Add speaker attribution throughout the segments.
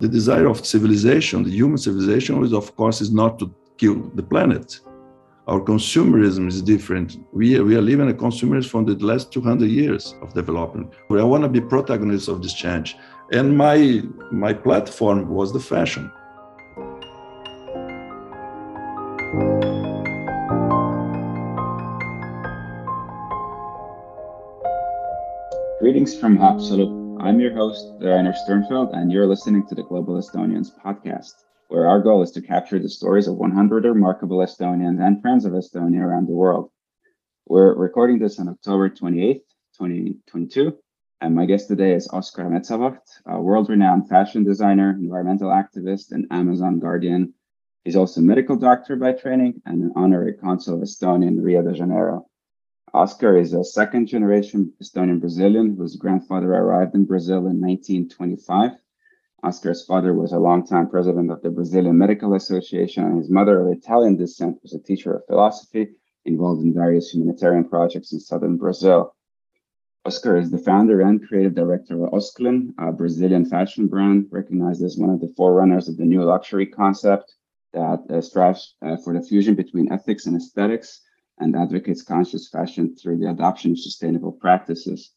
Speaker 1: The desire of civilization, the human civilization, is of course is not to kill the planet. Our consumerism is different. We, we are living a consumerism from the last 200 years of development. I want to be protagonists of this change. And my, my platform was the fashion.
Speaker 2: Greetings from Haapsalu. I'm your host, Rainer Sternfeld, and you're listening to the Global Estonians podcast, where our goal is to capture the stories of 100 remarkable Estonians and friends of Estonia around the world. We're recording this on October 28th, 2022, and my guest today is Oskar Metsavaht, a world-renowned fashion designer, environmental activist, and Amazon guardian. He's also a medical doctor by training and an honorary consul of Estonia in Rio de Janeiro. Oskar is a second generation Estonian Brazilian whose grandfather arrived in Brazil in 1925. Oscar's father was a longtime president of the Brazilian Medical Association, and his mother, of Italian descent, was a teacher of philosophy involved in various humanitarian projects in southern Brazil. Oscar is the founder and creative director of Osklen, a Brazilian fashion brand recognized as one of the forerunners of the new luxury concept that uh, strives uh, for the fusion between ethics and aesthetics and advocates conscious fashion through the adoption of sustainable practices.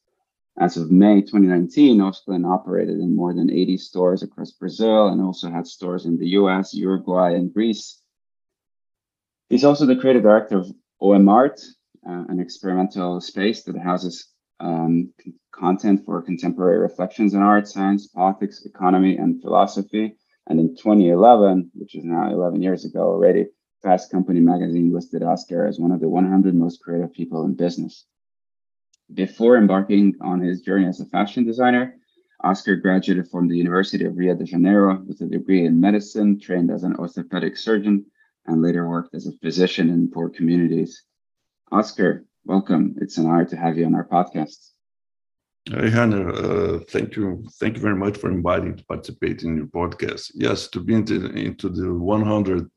Speaker 2: As of May 2019, Osklen operated in more than 80 stores across Brazil and also had stores in the US, Uruguay, and Greece. He's also the creative director of OM Art, uh, an experimental space that houses um, content for contemporary reflections on art, science, politics, economy, and philosophy. And in 2011, which is now 11 years ago already, Fast Company magazine listed Oscar as one of the 100 most creative people in business. Before embarking on his journey as a fashion designer, Oscar graduated from the University of Rio de Janeiro with a degree in medicine, trained as an orthopedic surgeon, and later worked as a physician in poor communities. Oscar, welcome. It's an honor to have you on our podcast.
Speaker 1: Hey, Rainer, uh, thank you. Thank you very much for inviting to participate in your podcast. Yes, to be into, into the 100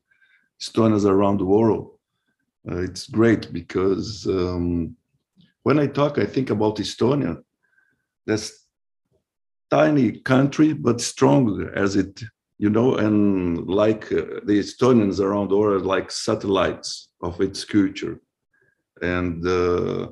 Speaker 1: Estonians around the world. Uh, it's great because um, when I talk, I think about Estonia. That's tiny country, but strong as it, you know, and like uh, the Estonians around the world, like satellites of its culture. And uh,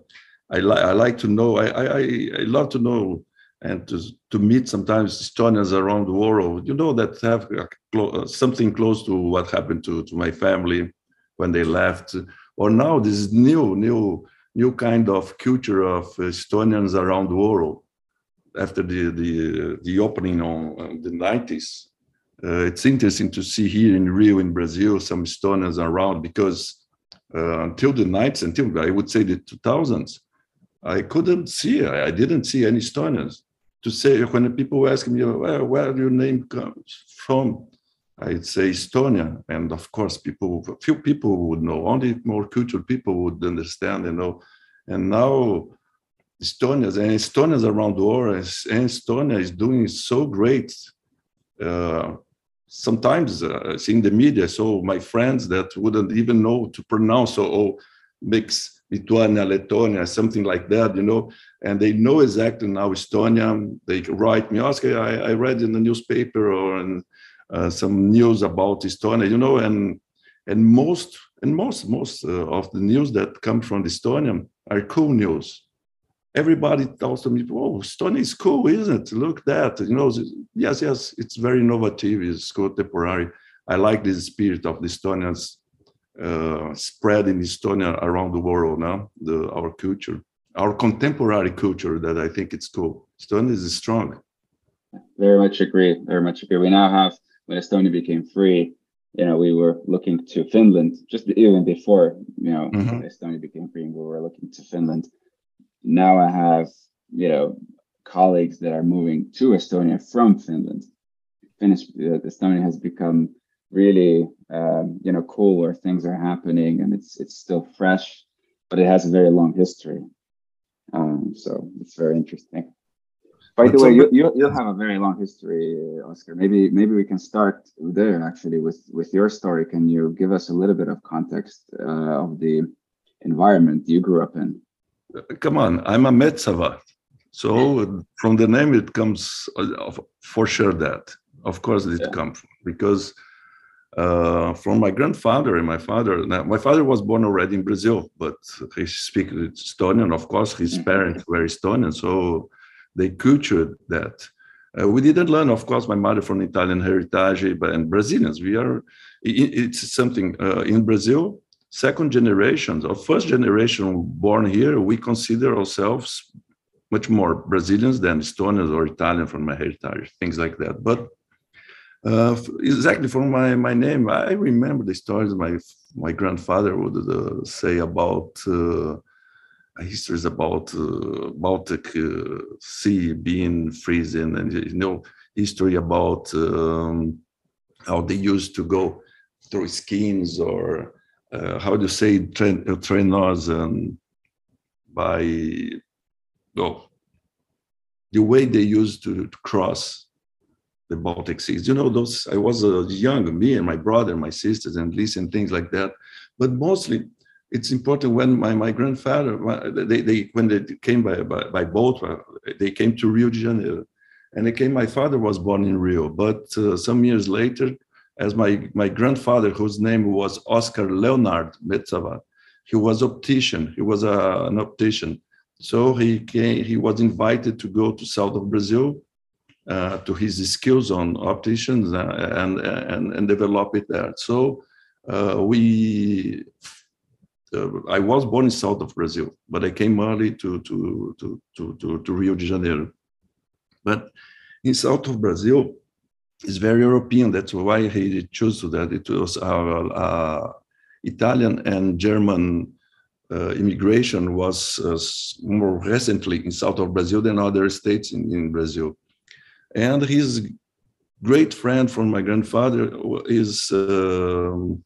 Speaker 1: I, li- I like to know, I, I, I love to know and to, to meet sometimes Estonians around the world, you know, that have uh, something close to what happened to, to my family when they left, or now this new, new, new kind of culture of Estonians around the world. After the, the, the opening on the 90s. Uh, it's interesting to see here in Rio, in Brazil, some Estonians around because uh, until the 90s, until I would say the 2000s, I couldn't see, I didn't see any Estonians to say when people ask me where, where your name comes from, I'd say Estonia, and of course, people, few people would know. Only more cultural people would understand, you know. And now, Estonians and Estonians around the world, and Estonia is doing so great. Uh, sometimes uh, in the media, so my friends that wouldn't even know to pronounce, or, oh, mix Lithuania, Letonia, something like that, you know, and they know exactly now Estonia. They write me, Oskar, I, I read in the newspaper or in uh, some news about Estonia, you know, and and most and most most uh, of the news that come from Estonia are cool news. Everybody tells me, "Oh, Estonia is cool, isn't it? Look that, you know." Yes, yes, it's very innovative. It's contemporary. I like the spirit of the Estonians uh, spread in Estonia around the world now, the, our culture, our contemporary culture that I think it's cool. Estonia is strong.
Speaker 2: Very much agree. Very much agree. We now have, when Estonia became free, you know, we were looking to Finland just even before, you know, mm-hmm. Estonia became free, and we were looking to Finland. Now I have, you know, colleagues that are moving to Estonia from Finland. Finnish, uh, Estonia has become really um, you know cool where things are happening and it's it's still fresh but it has a very long history. Um, so it's very interesting. By the way you, you, you'll have a very long history oscar. Maybe maybe we can start there actually with with your story. Can you give us a little bit of context uh, of the environment you grew up in?
Speaker 1: Come on i'm a Metsavaht so from the name it comes uh, for sure that. Of course, it
Speaker 2: Yeah.
Speaker 1: come from because uh, from my grandfather and my father. Now, my father was born already in Brazil, but he speaks Estonian. Of course, his
Speaker 2: Mhm.
Speaker 1: parents were Estonian, so they cultured that. Uh, we didn't learn, of course, my mother from Italian heritage, but and Brazilians. We are. i- It's something uh, in Brazil. Second generation or first generation born here, we consider ourselves much more Brazilians than Estonians or Italian from my heritage, things like that. But uh, exactly from my, my name, I remember the stories my my grandfather would uh, say about uh, histories about uh, Baltic uh, Sea being freezing, and you know history about um, how they used to go through skins or uh, how do you say train, trainers and by oh, the way they used to, to cross the Baltic seas. You know, those I was uh, young, me and my brother, my sisters, and listen and things like that. But mostly, it's important when my, my grandfather they, they when they came by, by by boat, uh, they came to Rio de Janeiro, and came. My father was born in Rio, but uh, some years later, as my my grandfather, whose name was Oscar Leonard Metsavaht, he was optician. He was a, an optician. So he came, he was invited to go to south of Brazil uh, to his skills on opticians uh, and, and, and develop it there. So uh, we, uh, I was born in south of Brazil, but I came early to, to, to, to, to, to Rio de Janeiro. But in south of Brazil, it's very European. That's why he chose that. It was our uh, Italian and German uh, immigration was uh, more recently in south of Brazil than other states in, in Brazil. And his great friend from my grandfather is um,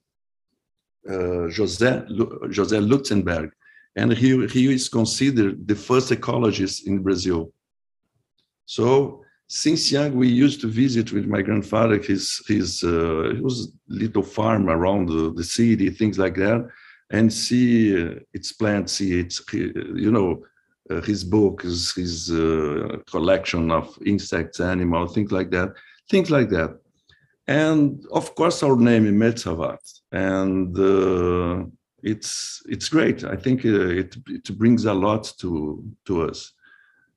Speaker 1: uh, José, José Lutzenberg. And he, he is considered the first ecologist in Brazil. So since young, we used to visit with my grandfather his his uh, was little farm around the, the city, things like that, and see uh, its plants, see its you know uh, his books, his uh, collection of insects, animals, things like that, things like that, and of course our name is Metsavaht, and uh, it's it's great. I think uh, it it brings a lot to to us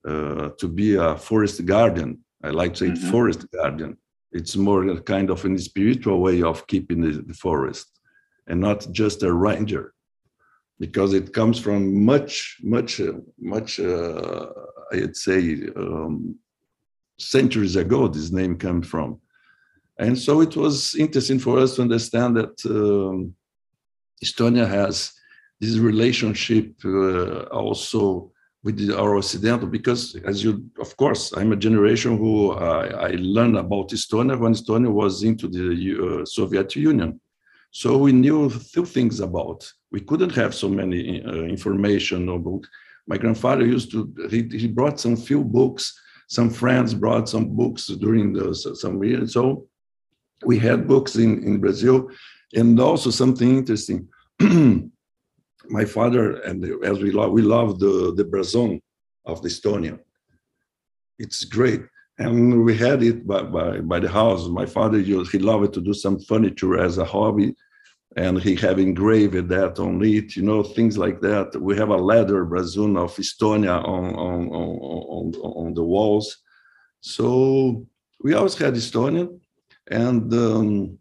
Speaker 1: uh, to be a forest guardian. I like to say
Speaker 2: Mhm.
Speaker 1: forest guardian. It's more a kind of a spiritual way of keeping the, the forest and not just a ranger because it comes from much, much, uh, much, uh, I'd say, um, centuries ago, this name came from. And so it was interesting for us to understand that um, Estonia has this relationship uh, also with our Occidental, because as you, of course, I'm a generation who I, I learned about Estonia when Estonia was into the uh, Soviet Union. So we knew few things about. We couldn't have so many uh, information or book. My grandfather used to, he, he brought some few books. Some friends brought some books during the, some years. So we had books in, in Brazil and also something interesting. my father and as we love we love the the Brazon of the Estonia. It's great, and we had it by, by, by the house. My father used he loved to do some furniture as a hobby, and he have engraved that on it, you know, things like that. We have a leather Brazon of Estonia on on on on, on the walls. So we always had Estonian, and um,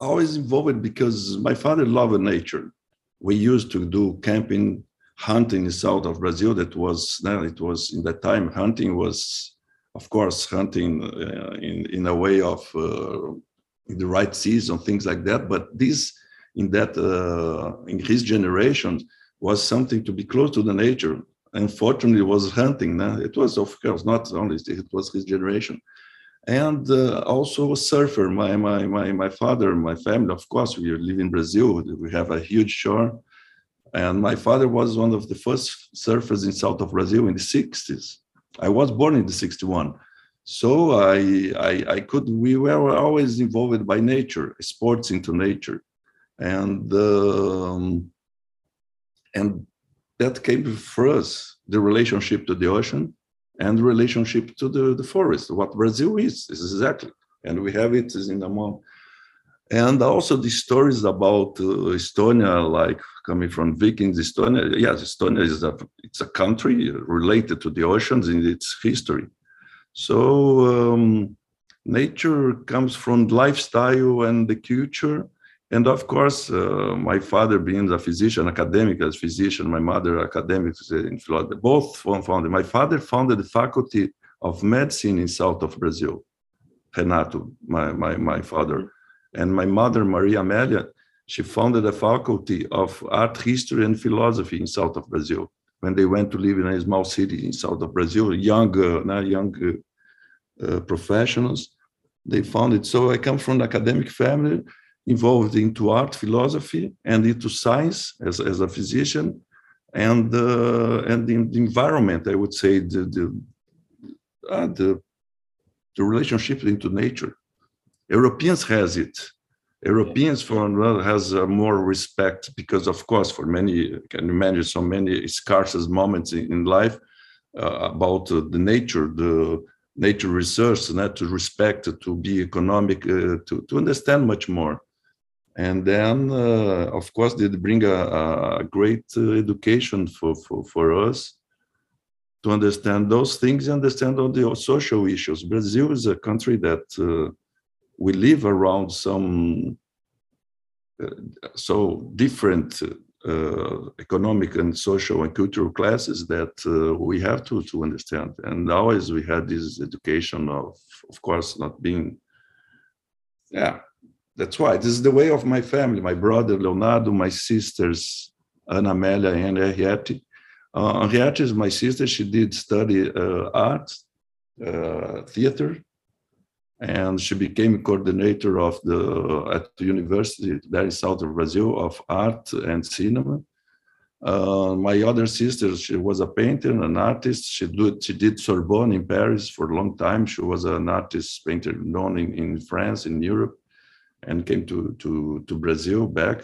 Speaker 1: always involved because my father loved nature we used to do camping hunting in the south of brazil that was it was in that time hunting was of course hunting uh, in in a way of uh, the right season things like that but this in that uh, in his generation was something to be close to the nature unfortunately was hunting no? it was of course not only it was his generation and uh, also a surfer. My, my, my, my father, my family, of course, we live in Brazil. We have a huge shore. And my father was one of the first surfers in south of Brazil in the 60s. I was born in the 61. So I, I, I could, we were always involved by nature, sports into nature. And, um, and that came for us, the relationship to the ocean and relationship to the, the forest, what Brazil is, is exactly. And we have it in the among. And also the stories about uh, Estonia, like coming from Vikings, Estonia. Yes, Estonia is a it's a country related to the oceans in its history. So um, nature comes from lifestyle and the culture and of course, uh, my father being a physician, academic as physician, my mother academic in Florida, both founded. My father founded the faculty of medicine in south of Brazil, Renato, my, my, my father. And my mother, Maria Amélia, she founded a faculty of art history and philosophy in south of Brazil when they went to live in a small city in south of Brazil, young, uh, young uh, professionals. They found it. So I come from an academic family involved into art, philosophy, and into science as, as a physician, and uh, and in the environment, I would say the the, uh, the the relationship into nature. Europeans has it. Europeans for has uh, more respect because, of course, for many can imagine so many scarce moments in, in life uh, about uh, the nature, the nature research, not to respect, to be economic, uh, to to understand much more. And then uh, of course they bring a, a great uh, education for, for, for us to understand those things understand all the social issues. Brazil is a country that uh, we live around some uh, so different uh, economic and social and cultural classes that uh, we have to, to understand. And always we had this education of of course not being yeah that's why. This is the way of my family my brother leonardo my sisters ana amelia and henriette. Uh, henriette is my sister. She did study uh, art uh, theater and she became coordinator of the at the university there in south of brazil of art and cinema uh, my other sister, she was a painter, an artist. She did she did Sorbonne in Paris for a long time. She was an artist painter known in, in France, in Europe and came to, to, to Brazil back.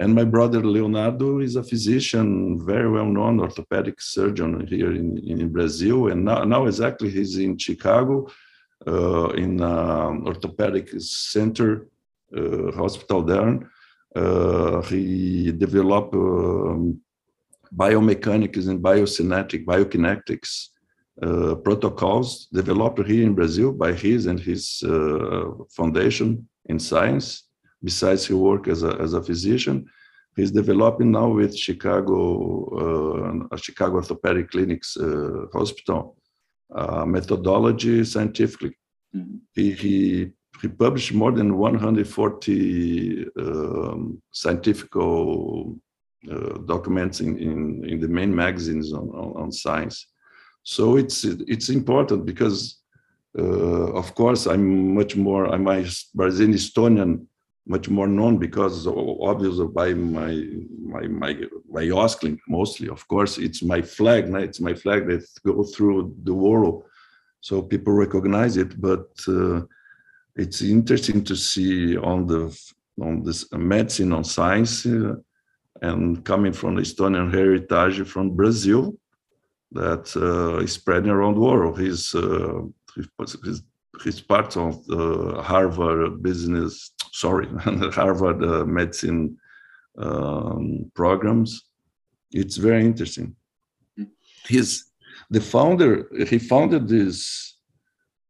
Speaker 1: And my brother Leonardo is a physician, very well known orthopedic surgeon here in, in Brazil. And now, now exactly he's in Chicago in an orthopedic center, uh, hospital there. Uh, he developed um, biomechanics and biocinetic, biokinetics uh, protocols developed here in Brazil by his and his uh, foundation in science. Besides, he work as a, as a physician. He's developing now with Chicago, uh, Chicago Orthopedic Clinics uh, Hospital uh, methodology scientifically. Mm-hmm. He, he, he published more than 140 um, scientific uh, documents in, in, in, the main magazines on, on, on science. So it's it's important because uh, of course, I'm much more, I'm a Brazilian Estonian, much more known because obviously by my my my my Osklen mostly. Of course, it's my flag. It's my flag that goes through the world, so people recognize it. But uh, it's interesting to see on the on this medicine on science uh, and coming from the Estonian heritage from Brazil that uh, is spreading around the world. He's uh, he's, he's part of the Harvard business, sorry, Harvard uh, medicine um, programs. It's very interesting. He's the founder. He founded this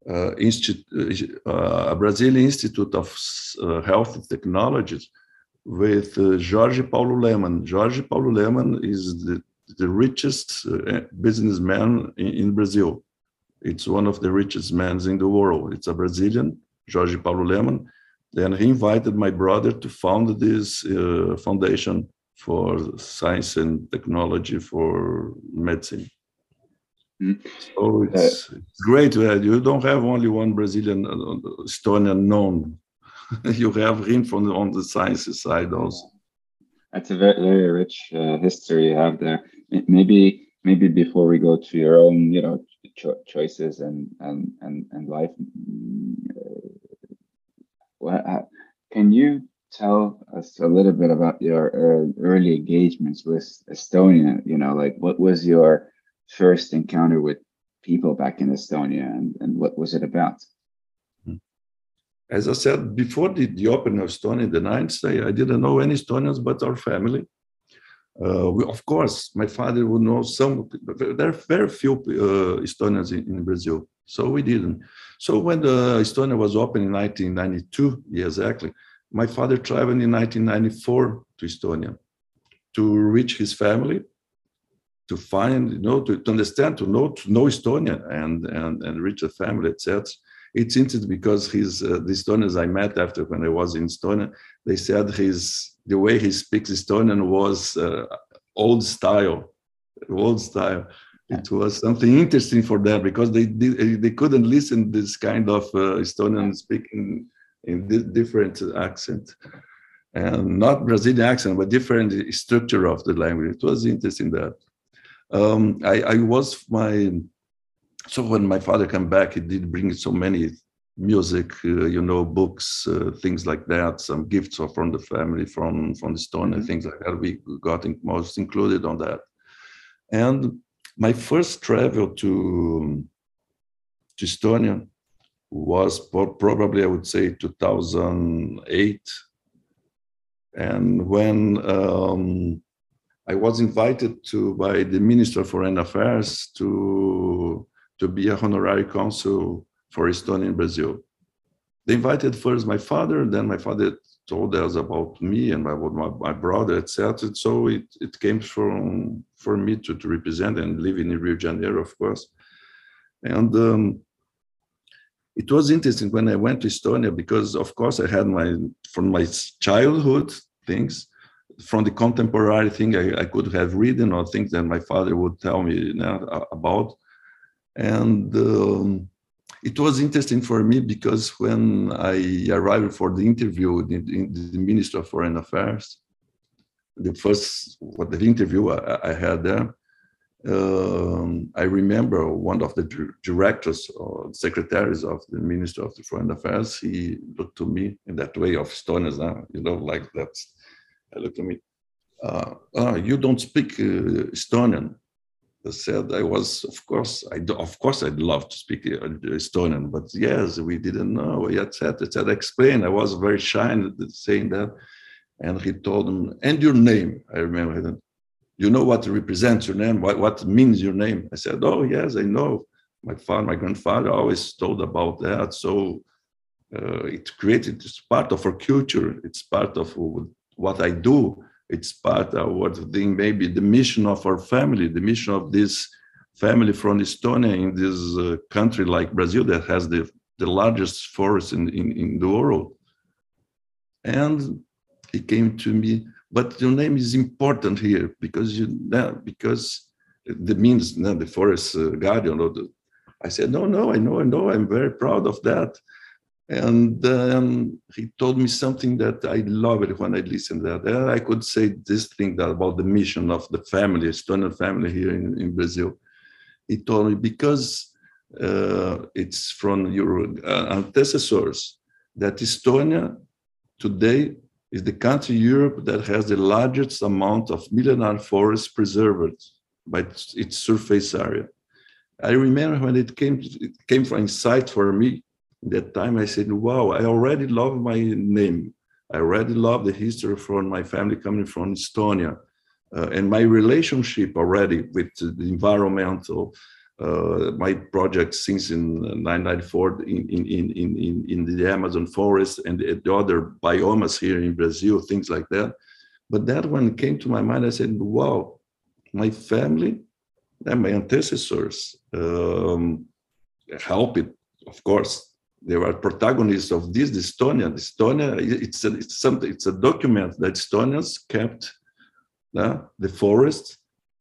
Speaker 1: uh, institute, uh, Brazilian Institute of uh, Health Technologies with uh, Jorge Paulo Lemann. Jorge Paulo Lemann is the, the richest uh, businessman in, in Brazil. It's one of the richest men in the world. It's a Brazilian, Jorge Paulo Lemann. Then he invited my brother to found this uh, foundation for science and technology for medicine. Mm. So it's, uh, great. You don't have only one Brazilian uh, Estonian known. you have him from on the science side also.
Speaker 2: That's a very, very rich uh, history you have there. Maybe maybe before we go to your own, you know, cho- choices and and and and life, uh, can you tell us a little bit about your uh, early engagements with Estonia? You know, like what was your first encounter with people back in Estonia and, and what was it about?
Speaker 1: As I said before the, the opening of Estonia the ninth day, I didn't know any Estonians but our family. Uh, we, of course, my father would know some, there are very few uh, Estonians in, in, Brazil, so we didn't. So when the Estonia was opened in 1992, yeah, exactly, my father traveled in 1994 to Estonia to reach his family to find, you know, to, to understand, to know, to know Estonia and and and reach the family, etc. It's interesting because his uh, the Estonians I met after when I was in Estonia, they said his the way he speaks Estonian was uh, old style, old style. It was something interesting for them because they did, they couldn't listen this kind of uh, Estonian speaking in different accent and not Brazilian accent, but different structure of the language. It was interesting that um, I, I, was my so when my father came back, he did bring so many music, uh, you know, books, uh, things like that, some gifts from the family, from from the stone and mm-hmm. things like that. We got in, most included on that. And my first travel to to Estonia was probably I would say 2008, and when um, I was invited to by the Minister of Foreign Affairs to to be a honorary consul for Estonia in Brazil. They invited first my father, then my father told us about me and about my, my brother, etc. So it, it came from for me to, to represent and live in Rio de Janeiro, of course. And um, it was interesting when I went to Estonia because, of course, I had my from my childhood things from the contemporary thing I, I, could have written or things that my father would tell me you know, about. And um, it was interesting for me because when I arrived for the interview in, in the Minister of Foreign Affairs, the first what the interview I, I had there, um, I remember one of the directors or secretaries of the Minister of the Foreign Affairs. He looked to me in that way of Estonians, you know, like that I looked at me, uh, oh, you don't speak uh, Estonian. Said I was, of course, I do, of course I'd love to speak uh, Estonian, but yes, we didn't know. Yet said, said, explain. I was very shy in saying that, and he told him, and your name. I remember. You know what represents your name? What what means your name? I said, oh yes, I know. My father, my grandfather always told about that. So uh, it created, it's part of our culture. It's part of what I do. It's part of what the, maybe the mission of our family, the mission of this family from Estonia in this uh, country like Brazil that has the, the largest forest in, in, in the world. And he came to me, but your name is important here because you because the means the forest uh, guardian. Or the, I said, no, no, I know, I know, I'm very proud of that. And um, he told me something that I love it when I listen to that. And I could say this thing about the mission of the family, Estonian family here in, in Brazil. He told me because uh, it's from your uh, antecessors that Estonia today is the country in Europe that has the largest amount of millennial forests preserved by its surface area. I remember when it came, it came from insight for me that time I said, wow, I already love my name. I already love the history from my family coming from Estonia. Uh, and my relationship already with the environmental, uh, my project since in 1994 in, in, in, in, in the Amazon forest and the other biomes here in Brazil, things like that. But that one came to my mind, I said, wow, my family and my ancestors um, help it, of course, they were protagonists of this. Estonia, Estonia, it's a, it's something. It's a document that Estonians kept uh, the forest,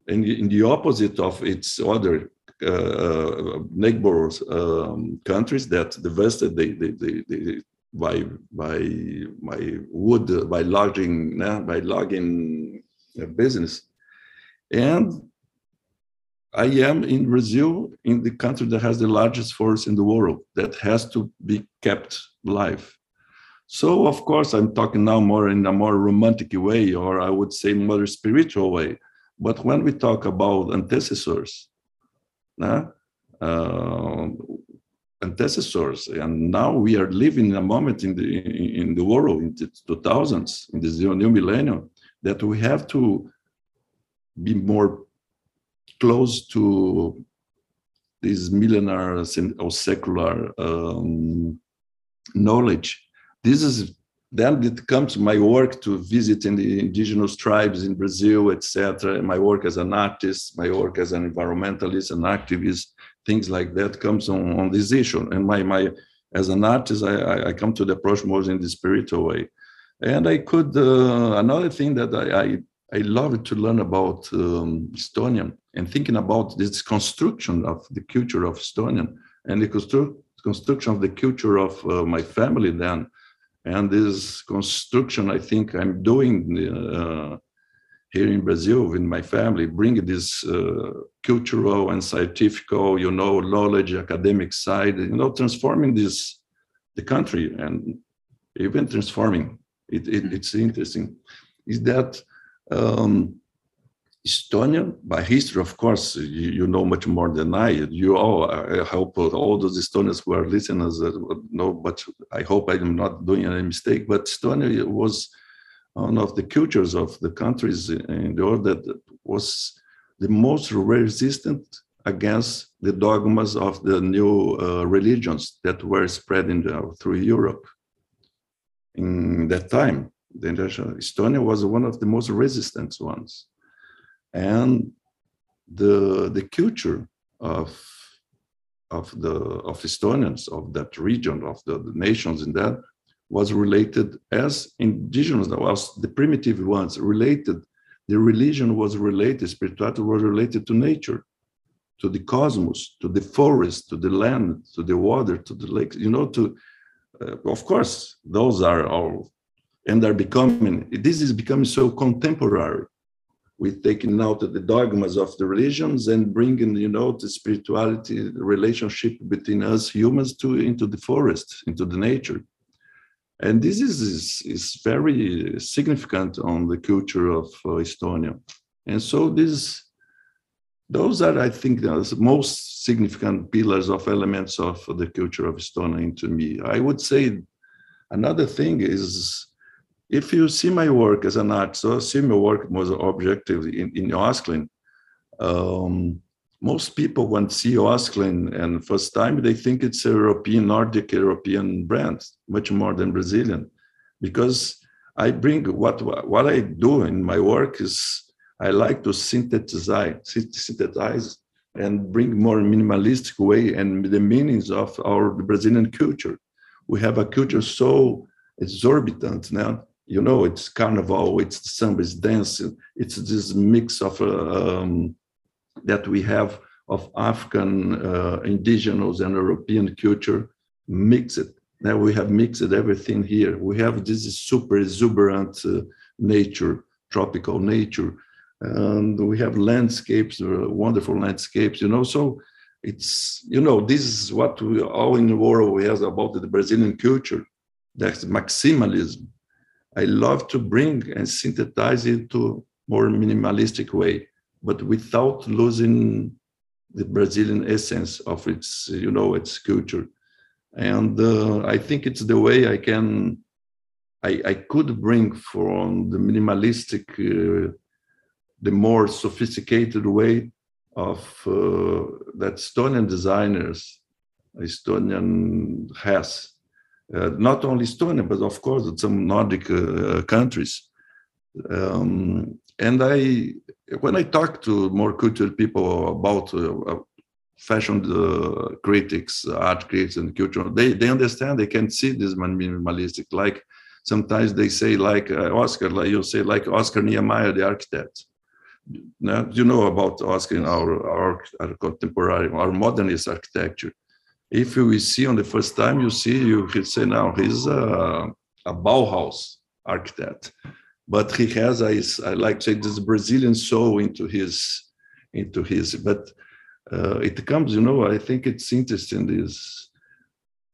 Speaker 1: and in the opposite of its other uh, neighbors um, countries that devastated they, they, they, they, by by by wood by logging uh, by logging business, and I am in Brazil, in the country that has the largest forest in the world, that has to be kept alive. So, of course, I'm talking now more in a more romantic way, or I would say more spiritual way. But when we talk about antecessors, uh, antecessors. And now we are living in a moment in the in the world in the 2000s, in this new millennium, that we have to be more close to these millennial or secular um, knowledge. This is then it comes my work to visit in the indigenous tribes in Brazil, etc. My work as an artist, my work as an environmentalist, an activist, things like that comes on, on this issue. And my my as an artist, I, I come to the approach more in the spiritual way. And I could uh, another thing that I, I I love to learn about um, Estonian and thinking about this construction of the culture of Estonian and the constru- construction of the culture of uh, my family then. And this construction, I think I'm doing uh, here in Brazil with my family, bring this uh, cultural and scientific, you know, knowledge, academic side, you know, transforming this the country and even transforming. It, it it's interesting. Is that um, Estonia, by history, of course, you, you, know much more than I. You all, I hope all those Estonians who are listeners know, but I hope I'm not doing any mistake. But Estonia was one of the cultures of the countries in the world that was the most resistant against the dogmas of the new uh, religions that were spreading through Europe in that time the international Estonia was one of the most resistant ones. And the, the culture of, of the of Estonians, of that region, of the, the nations in that, was related as indigenous, that was the primitive ones related, the religion was related, spirituality was related to nature, to the cosmos, to the forest, to the land, to the water, to the lakes, you know, to, uh, of course, those are all and are becoming this is becoming so contemporary. With taking out the dogmas of the religions and bringing you know the spirituality the relationship between us humans to into the forest into the nature. And this is is, is very significant on the culture of uh, estonia. And so this those are i think the most significant pillars of elements of the culture of estonia into me. I would say another thing is if you see my work as an artist, see my work more objectively in, in Osklen, um, most people when see Osklen and first time they think it's a European, Nordic European brand, much more than Brazilian, because I bring what what I do in my work is I like to synthesize, synthesize and bring more minimalistic way and the meanings of our Brazilian culture. We have a culture so exorbitant now you know, it's carnival, it's samba, dancing. It's this mix of um, that we have of African, uh, indigenous, and European culture mixed. Now we have mixed everything here. We have this super exuberant uh, nature, tropical nature, and we have landscapes, uh, wonderful landscapes. You know, so it's you know this is what we all in the world we have about the Brazilian culture. That's maximalism I love to bring and synthesize it to more minimalistic way, but without losing the Brazilian essence of its, you know, its culture. And uh, I think it's the way I can, I, I could bring from the minimalistic, uh, the more sophisticated way of uh, that Estonian designers, Estonian has not only Estonia, but of course some Nordic uh, countries. Um, and I, when I talk to more cultural people about uh, fashion critics, art critics, and culture, they, they understand, they can see this minimalistic. Like sometimes they say, like Oscar, like you say, like Oscar Niemeyer, the architect. Now, you know about Oscar, our, our, our contemporary, our modernist architecture if you see on the first time, you see, you could say now he's a, a Bauhaus architect, but he has, I, I like to say, this Brazilian soul into his, into his. But uh, it comes, you know, I think it's interesting. This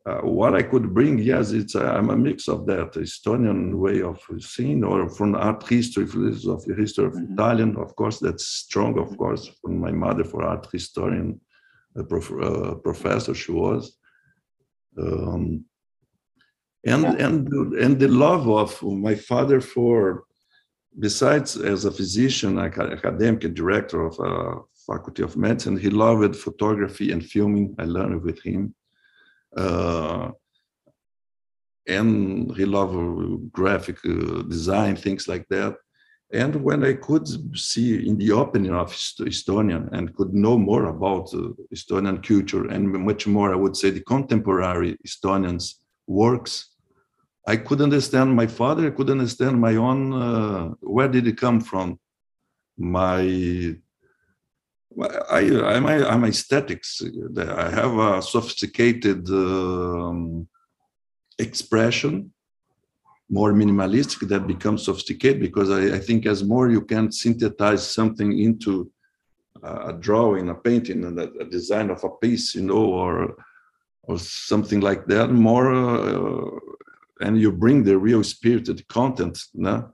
Speaker 1: uh, what I could bring, yes, it's i am a mix of that Estonian way of seeing, or from art history, of the history of mm-hmm. Italian, of course, that's strong, of course, from my mother for art historian a prof- uh, professor she was. Um, and and and the love of my father for besides as a physician academic and director of a faculty of medicine he loved photography and filming. I learned with him. Uh, and he loved graphic uh, design things like that and when i could see in the opening of estonia and could know more about uh, estonian culture and much more i would say the contemporary estonians works I could understand my father. I could understand my own. Uh, where did it come from? My, I, I'm, I'm aesthetics. I have a sophisticated um, expression, more minimalistic that becomes sophisticated because I, I, think as more you can synthesize something into a drawing, a painting, a, a design of a piece, you know, or or something like that, more. Uh, and you bring the real spirited content no,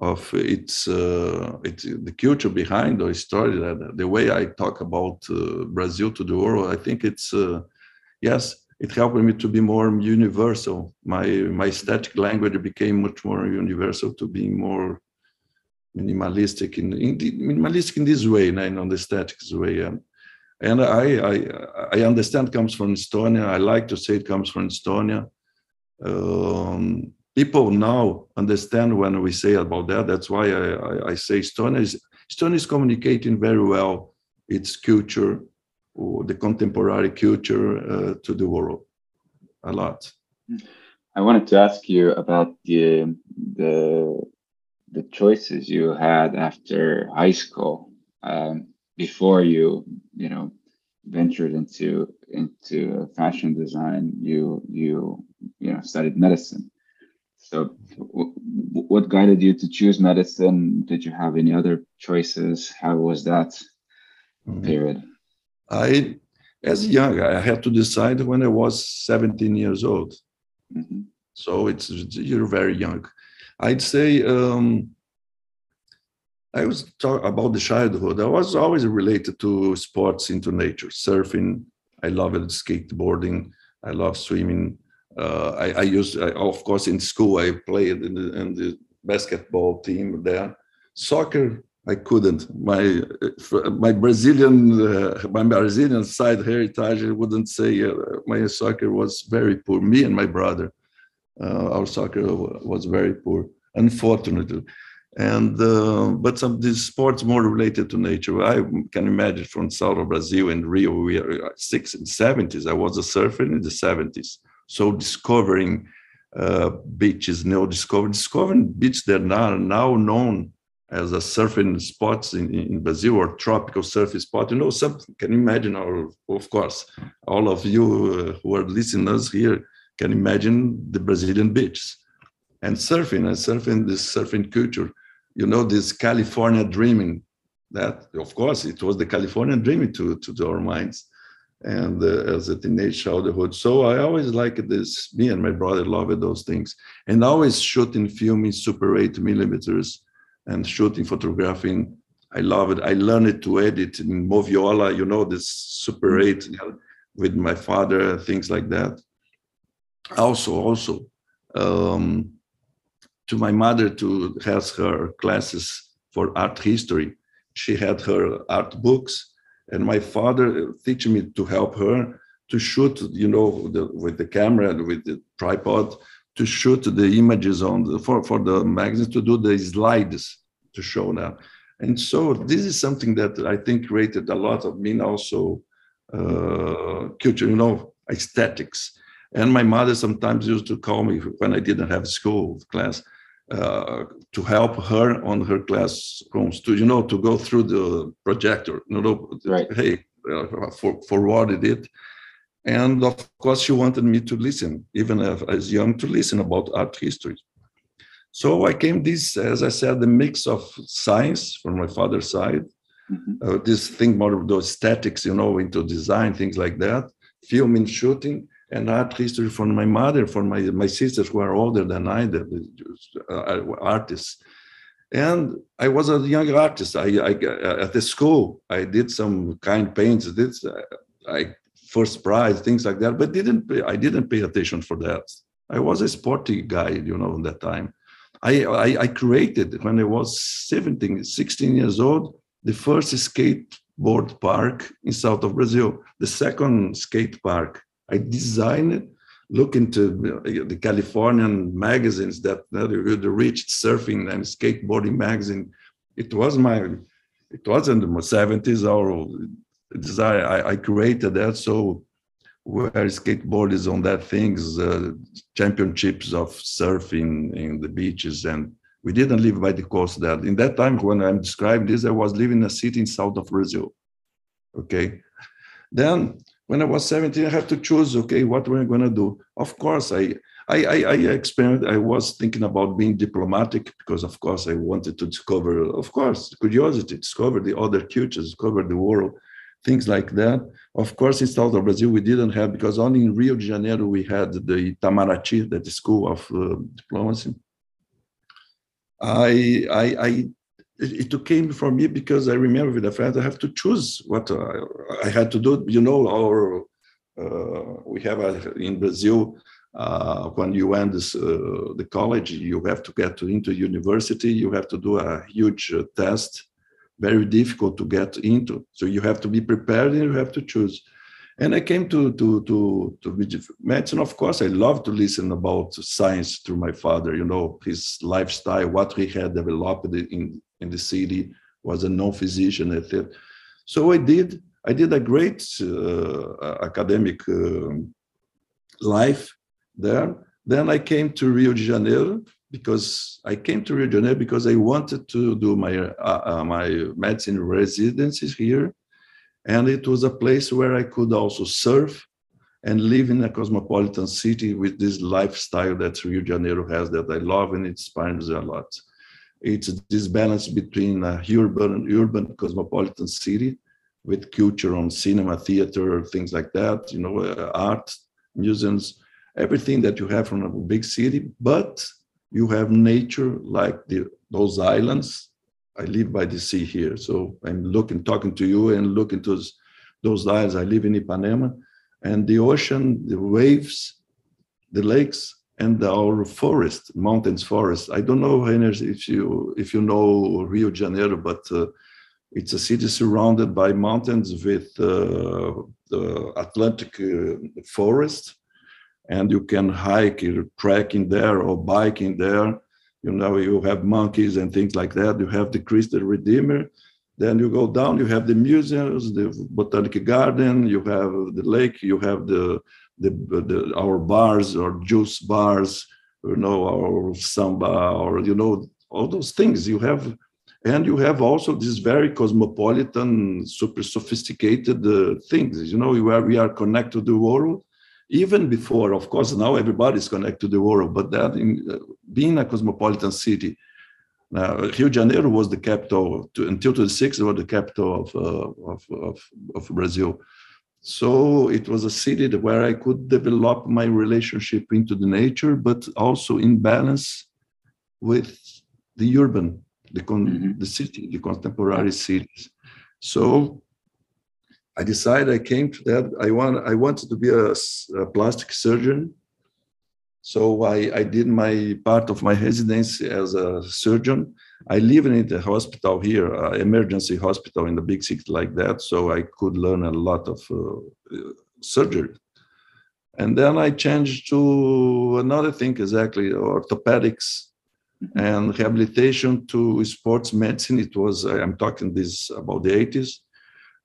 Speaker 1: of its, uh, its the culture behind the story that the way i talk about uh, brazil to the world i think it's uh, yes it helped me to be more universal. My my static language became much more universal to being more minimalistic in, in the, minimalistic in this way and on the static way. Um, and I, I i understand comes from estonia. I like to say it comes from estonia. Um, people now understand when we say about that. That's why I, I, I say Estonia is, Estonia is communicating very well its culture, the contemporary culture uh, to the world a lot.
Speaker 2: I wanted to ask you about the the the choices you had after high school um, before you you know ventured into into fashion design. You you you know studied medicine so w- what guided you to choose medicine did you have any other choices how was that mm-hmm. period
Speaker 1: i as young i had to decide when i was 17 years old mm-hmm. so it's you're very young i'd say um, I was talking about the childhood. I was always related to sports into nature, surfing. I loved skateboarding. I love swimming uh, I, I, used, I, of course, in school I played in the, in the basketball team there. Soccer, I couldn't. My my Brazilian uh, my Brazilian side heritage wouldn't say uh, my soccer was very poor. Me and my brother, uh, our soccer was very poor, unfortunately. And uh, but some these sports more related to nature. I can imagine from south of Brazil and Rio, we are six and seventies. I was a surfer in the seventies so discovering uh, beaches, you know, discovering, discovering beaches that are now known as a surfing spots in, in Brazil or tropical surfing spot. You know, some can imagine, or of course, all of you uh, who are listeners here can imagine the Brazilian beaches and surfing and surfing this surfing culture. You know, this California dreaming. That, of course, it was the California dreaming to, to our minds and uh, as a teenage childhood. So I always liked this. Me and my brother loved those things, and always shooting, filming super eight millimeters, and shooting, photographing. I love it. I learned to edit in Moviola, you know, this super mm-hmm. eight with my father, things like that. Also, also, um, to my mother to has her classes for art history. She had her art books and my father teach me to help her to shoot you know the, with the camera and with the tripod to shoot the images on the for, for the magazine to do the slides to show that and so this is something that i think created a lot of me also uh, culture you know aesthetics. And my mother sometimes used to call me when i didn't have school class uh, to help her on her classrooms to you know to go through the projector you know right. hey uh, for, forwarded it and of course she wanted me to listen even as, young to listen about art history so i came this as i said the mix of science from my father's side mm-hmm. uh, this thing more of those statics you know into design things like that filming shooting and art history from my mother, from my, my sisters who are older than I, the, uh, artists. And I was a young artist. I, I, at the school, I did some kind paints. Did, I first prize, things like that. But didn't pay, I didn't pay attention for that. I was a sporty guy, you know, in that time. I, I, I created when I was 17, 16 years old, the first skateboard park in south of Brazil, the second skate park. I designed it, look into the Californian magazines that the rich surfing and skateboarding magazine. It was my, it was in the 70s or I, I created that. So where skateboard is on that things, uh, championships of surfing in the beaches. And we didn't live by the coast there. In that time, when I'm describing this, I was living in a city in south of Brazil. Okay. Then when I was 17, I had to choose, okay, what we're going to do. Of course, I, I, I, I I was thinking about being diplomatic because, of course, I wanted to discover, of course, curiosity, discover the other cultures, discover the world things like that. Of course, in south of Brazil, we didn't have, because only in Rio de Janeiro, we had the Itamaraty, that school of uh, diplomacy. I, I, I, it came for me because I remember with the fact I have to choose what I, I had to do. You know, our, uh, we have a, in Brazil, uh, when you end this, uh, the college, you have to get to, into university, you have to do a huge uh, test very difficult to get into. So you have to be prepared and you have to choose. And I came to to to to medicine. Of course, I love to listen about science through my father. You know his lifestyle, what he had developed in in the city was a non-physician. So I did. I did a great uh, academic uh, life there. Then I came to Rio de Janeiro because I came to Rio de Janeiro because I wanted to do my uh, uh, my medicine residencies here, and it was a place where I could also surf and live in a cosmopolitan city with this lifestyle that Rio de Janeiro has that I love and inspires me a lot. It's this balance between a urban urban cosmopolitan city with culture on cinema, theater, things like that, you know, uh, art, museums, everything that you have from a big city, but you have nature like the, those islands. I live by the sea here, so I'm looking, talking to you, and looking to those, islands. I live in Ipanema, and the ocean, the waves, the lakes, and our forest, mountains, forest. I don't know, Rainer, if you if you know Rio de Janeiro, but uh, it's a city surrounded by mountains with uh, the Atlantic uh, forest and you can hike or trekking there or biking there. You know, you have monkeys and things like that. You have the the Redeemer. Then you go down, you have the museums, the botanic garden, you have the lake, you have the, the, the our bars or juice bars, you know, or samba, or, you know, all those things you have. And you have also these very cosmopolitan, super sophisticated uh, things, you know, where we are connected to the world even before, of course, now everybody's connected to the world, but that in, uh, being a cosmopolitan city, uh, Rio de Janeiro was the capital to, until 2006, it was the capital of, uh, of, of, of, Brazil. So it was a city where I could develop my relationship into the nature, but also in balance with the urban, the, con- mm-hmm. the city, the contemporary cities. So I decided I came to that. I want I wanted to be a, a plastic surgeon. So I, I did my part of my residency as a surgeon. I live in the hospital here, uh, emergency hospital in the big city like that. So I could learn a lot of uh, surgery. And then I changed to another thing exactly orthopedics and rehabilitation to sports medicine. It was, I'm talking this about the 80s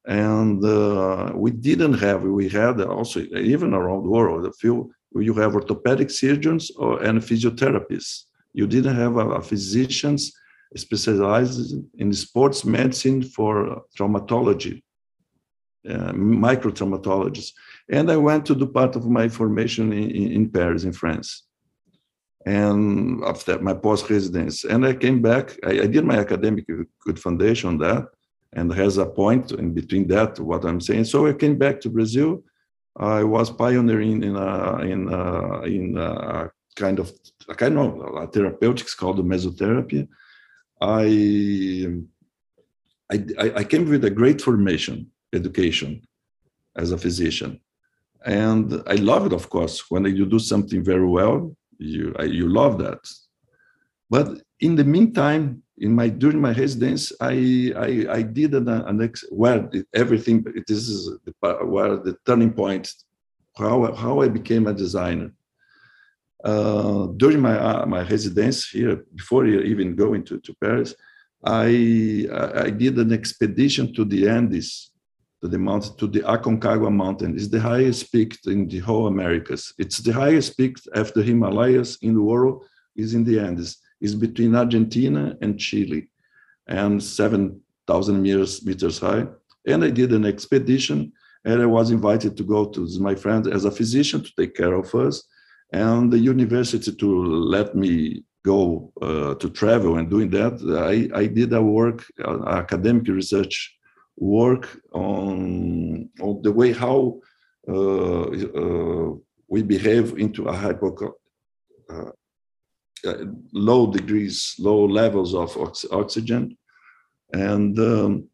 Speaker 1: and uh, we didn't have we had also even around the world a few you have orthopedic surgeons or and physiotherapists. You didn't have a, a physicians specialized in sports medicine for traumatology uh, micro traumatologists and i went to do part of my formation in, in paris in france. And after my post residence and i came back I, I did my academic good foundation on that and has a point in between that what i'm saying so i came back to brazil i was pioneering in a, in a, in a kind of a kind of a therapeutics called mesotherapy I, I i came with a great formation education as a physician. And I love it, of course. When you do something very well, you you love that. But in the meantime, in my during my residence, I I, I did an, an ex, where everything. This is the, where the turning point. How how I became a designer. Uh, during my uh, my residence here, before even going to, to Paris, I I did an expedition to the Andes, to the mountain, to the Aconcagua mountain. It's the highest peak in the whole Americas. It's the highest peak after Himalayas in the world. Is in the Andes is between Argentina and Chile and 7,000 meters, meters high. And I did an expedition and I was invited to go to my friend as a physician to take care of us and the university to let me go uh, to travel and doing that. I, I did a work, uh, academic research work on, on the way how uh, uh we behave into a hypo, uh, uh, low degrees, low levels of ox oxygen, and um,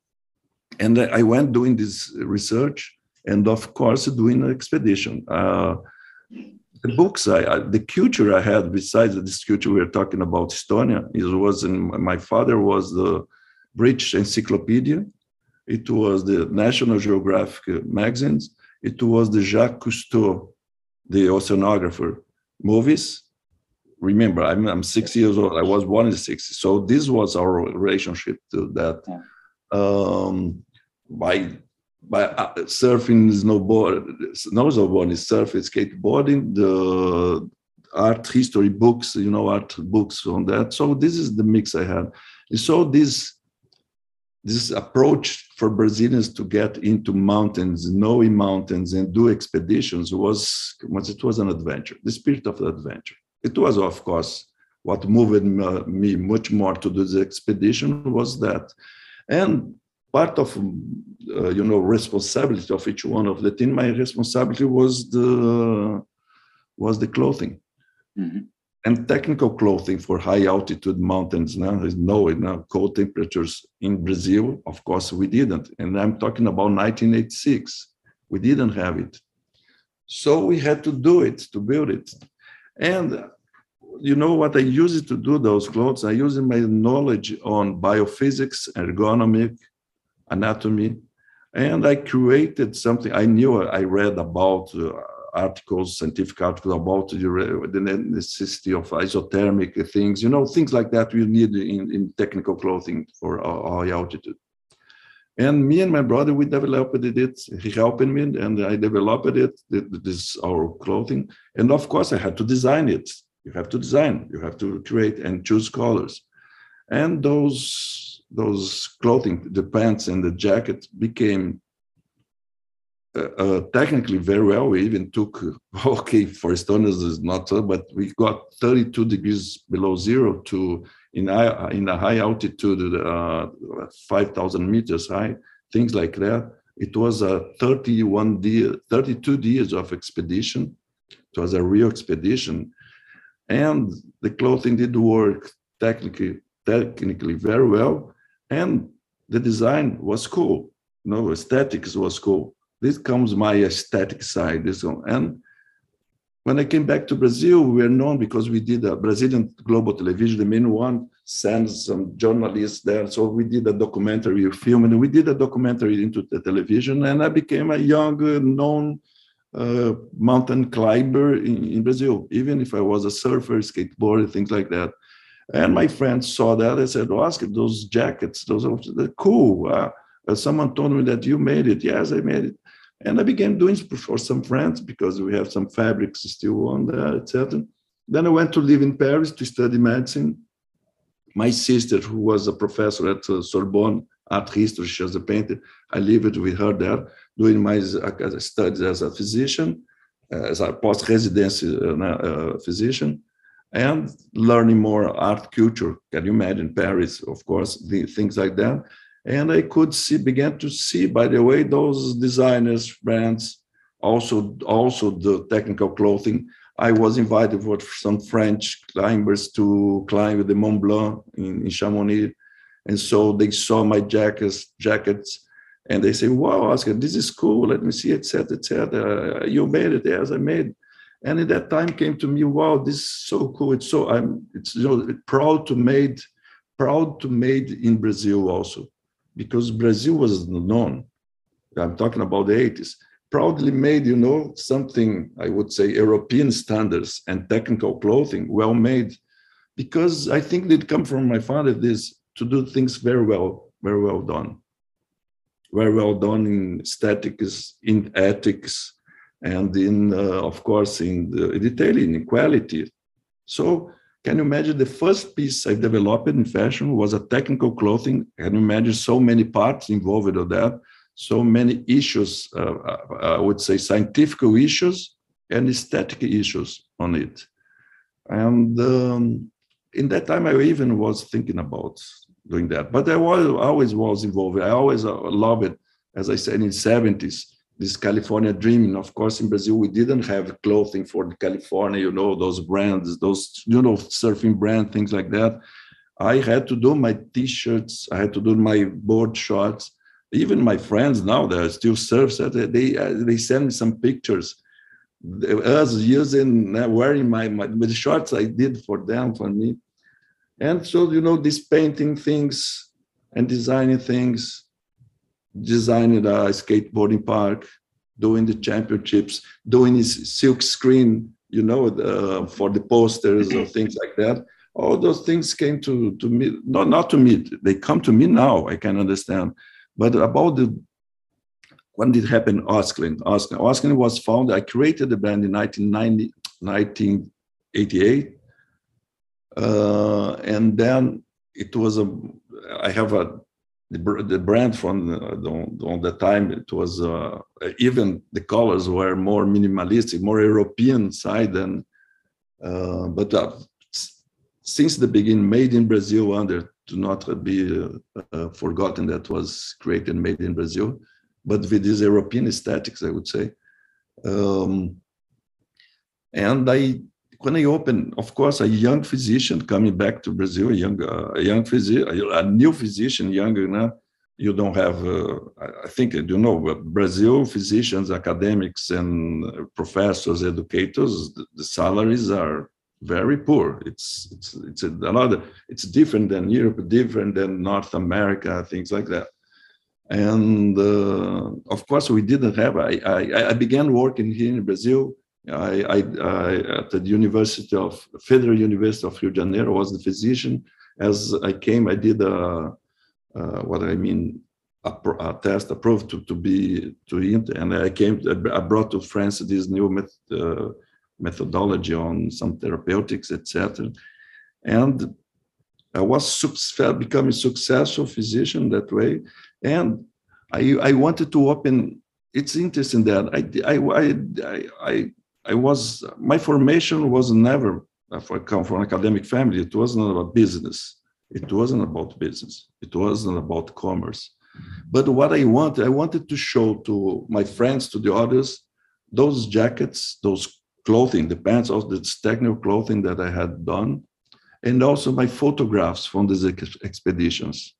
Speaker 1: and I went doing this research, and of course doing an expedition. Uh, the books, I, I, the culture I had besides this culture we are talking about Estonia, it was in my father was the British Encyclopedia, it was the National Geographic magazines, it was the Jacques Cousteau, the oceanographer movies, remember I'm, I'm six years old. I was born in the 60s so this was our relationship to that. Yeah. um, by by uh, surfing snowboard no snowboarding surfing skateboarding the art history books you know art books on that. So this is the mix i had. And so this this approach for brazilians to get into mountains snowy mountains and do expeditions was, was it was an adventure the spirit of the adventure it was, of course, what moved me much more to do the expedition was that. And part of, uh, you know, responsibility of each one of the team, my responsibility was the, was the clothing. Mm-hmm. And technical clothing for high altitude mountains. Now, there's no you know, cold temperatures in Brazil. Of course, we didn't. And I'm talking about 1986. We didn't have it. So we had to do it, to build it. And you know what I use it to do those clothes? I use my knowledge on biophysics, ergonomic, anatomy, and I created something. I knew I read about uh, articles, scientific articles about the, necessity of isothermic things, you know, things like that we need in, in technical clothing for high altitude. And me and my brother, we developed it. He helped me, and I developed it. This our clothing, and of course, I had to design it. You have to design. You have to create and choose colors, and those those clothing, the pants and the jacket, became uh, uh, technically very well. We even took okay for Estonians is not so, but we got 32 degrees below zero to in a, in a high altitude, uh, 5,000 meters high, things like that. It was a 31 day, 32 days of expedition. It was a real expedition, and the clothing did work technically technically very well, and the design was cool. You know, aesthetics was cool. This comes my aesthetic side. This one. and when I came back to Brazil, we were known because we did a Brazilian global television, the main one, sends some journalists there. So we did a documentary film and we did a documentary into the television. And I became a young, uh, known uh, mountain climber in, in, Brazil, even if I was a surfer, skateboarder, things like that. And my friends saw that. I said, Oscar, those jackets, those are cool. Uh, someone told me that you made it. Yes, I made it. And I began doing for some friends because we have some fabrics still on there, etc. Then I went to live in Paris to study medicine. My sister, who was a professor at uh, Sorbonne art history, she was a painter. I lived with her there, doing my uh, studies as a physician, uh, as a post-residency physician, and learning more art culture. Can you imagine Paris, of course, the, things like that and I could see, began to see, by the way, those designers, brands, also also the technical clothing. I was invited for some French climbers to climb the Mont Blanc in, in Chamonix, and so they saw my jackets, jackets, and they say, "Wow, Oscar, this is cool. Let me see, etc., etc." You made it, yes, I made. And at that time came to me, "Wow, this is so cool. It's so I'm it's you know proud to made proud to made in Brazil also, because Brazil was known. I'm talking about the 80s. Proudly made, you know, something I would say European standards and technical clothing, well made, because I think it come from my father. This to do things very well, very well done very well done in aesthetics, in ethics, and in, uh, of course, in the detailing, in quality. So can you imagine the first piece I developed in fashion was a technical clothing? Can you imagine so many parts involved in that? So many issues, uh, uh I would say scientific issues and aesthetic issues on it. And um, in that time, I even was thinking about doing that. But I was, always was involved. I always uh, love it. As I said in the 70s, this California dreaming. Of course, in Brazil, we didn't have clothing for California, you know, those brands, those, you know, surfing brand, things like that. I had to do my t-shirts. I had to do my board shorts. Even my friends now, that still surf, they, uh, they send me some pictures us using uh, wearing my, my the shorts I did for them for me and so, you know, these painting things and designing things, designing a skateboarding park, doing the championships, doing his silk screen, you know, the, for the posters or things like that. All those things came to, to me, not, not to me, they come to me now, I can understand. But about the, when did it happen, Osklen? Osklen, Osklen was founded, I created the brand in 1990, 1988 uh, and then it was a, I have a, the, the brand from the, on the time it was uh, even the colors were more minimalistic, more European side than, uh, but uh, since the beginning, made in Brazil under to not be uh, uh, forgotten that was created made in Brazil, but with this European aesthetics, I would say. Um, and I when I opened, of course, a young physician coming back to Brazil, a young, uh, a young physician, a new physician, younger now, you don't have, uh, I think, you know, but Brazil physicians, academics, and professors, educators, the, the salaries are very poor. It's it's it's another. It's different than Europe, different than North America, things like that. And uh, of course, we didn't have. I, I I began working here in Brazil I, I, I, at the University of Federal University of Rio de Janeiro was the physician. As I came, I did a, what I mean a, a, test approved to, to be to it, and I came. I brought to France this new met, uh, methodology on some therapeutics, etc. And I was becoming successful physician that way, and I, I wanted to open. It's interesting that I I I, I I was my formation was never uh, I come from an academic family. It wasn't about business. It wasn't about business. It wasn't about commerce. But what I wanted, I wanted to show to my friends, to the others, those jackets, those clothing, the pants, all this technical clothing that I had done, and also my photographs from these ex- expeditions.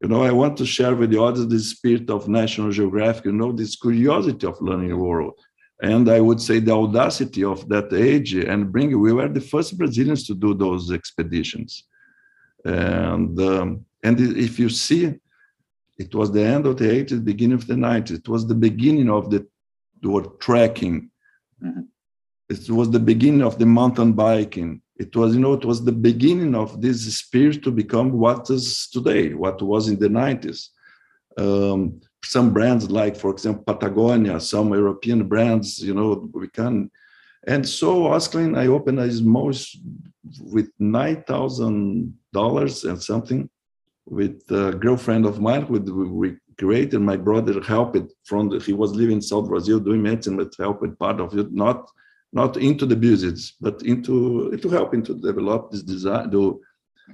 Speaker 1: You know, I want to share with the others the spirit of National Geographic, you know, this curiosity of learning the world and I would say the audacity of that age and bring. We were the first Brazilians to do those expeditions, and um, and if you see, it was the end of the 80s, beginning of the 90s. It was the beginning of the, the trekking. Mm-hmm. It was the beginning of the mountain biking. It was, you know, it was the beginning of this spirit to become what is today, what was in the 90s. Um, some brands like, for example, Patagonia, some European brands, you know, we can. And so Osklen, I opened a small with nine thousand dollars and something with a girlfriend of mine who we created. My brother helped from the, he was living in South Brazil doing medicine, but helped with part of it, not not into the business, but into to helping to develop this design, do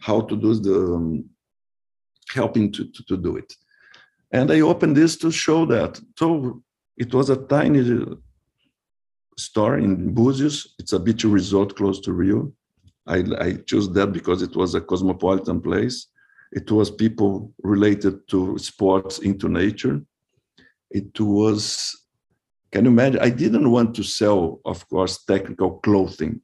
Speaker 1: how to do the um, helping to, to, to do it. And I opened this to show that. So it was a tiny store in Búzios. It's a beach resort close to Rio. I, I chose that because it was a cosmopolitan place. It was people related to sports into nature. It was, can you imagine? I didn't want to sell, of course, technical clothing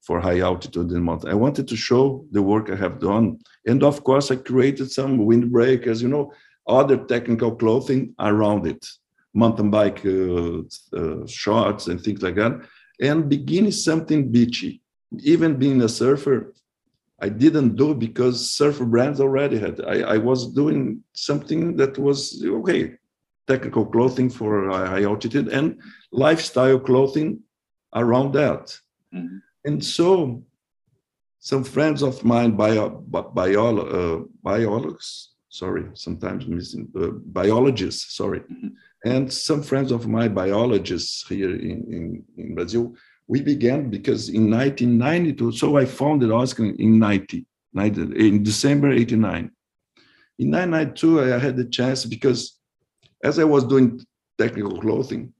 Speaker 1: for high altitude in mountain. I wanted to show the work I have done. And of course, I created some windbreakers, you know, other technical clothing around it, mountain bike uh, uh, shorts and things like that. And beginning something beachy. Even being a surfer, I didn't do because surfer brands already had. I, I was doing something that was okay, technical clothing for high altitude and lifestyle clothing around that. Mm-hmm. And so, some friends of mine, bio, bio, uh, biologists, sorry, sometimes missing uh, biologists, sorry, mm-hmm. and some friends of my biologists here in, in, in Brazil we began because in 1992, so I founded Osklen in 90, 90 in December 89. In 1992, I had the chance because as I was doing technical clothing,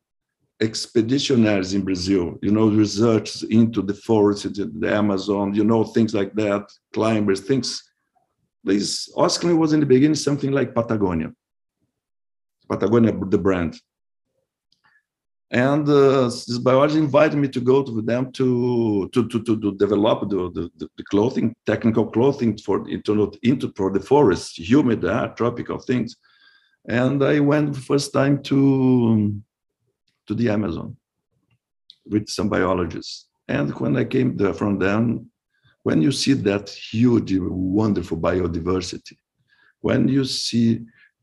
Speaker 1: expeditionaries in Brazil, you know, research into the forests, the Amazon, you know, things like that, climbers, things. This Osklen was in the beginning something like Patagonia. Patagonia, the brand. And uh, this biology invited me to go to them to to to, to, to develop the, the, the, clothing technical clothing for into, into for the forest humid uh, tropical things. And i went first time to to the amazon with some biologists. And when i came there from them when you see that huge wonderful biodiversity when you see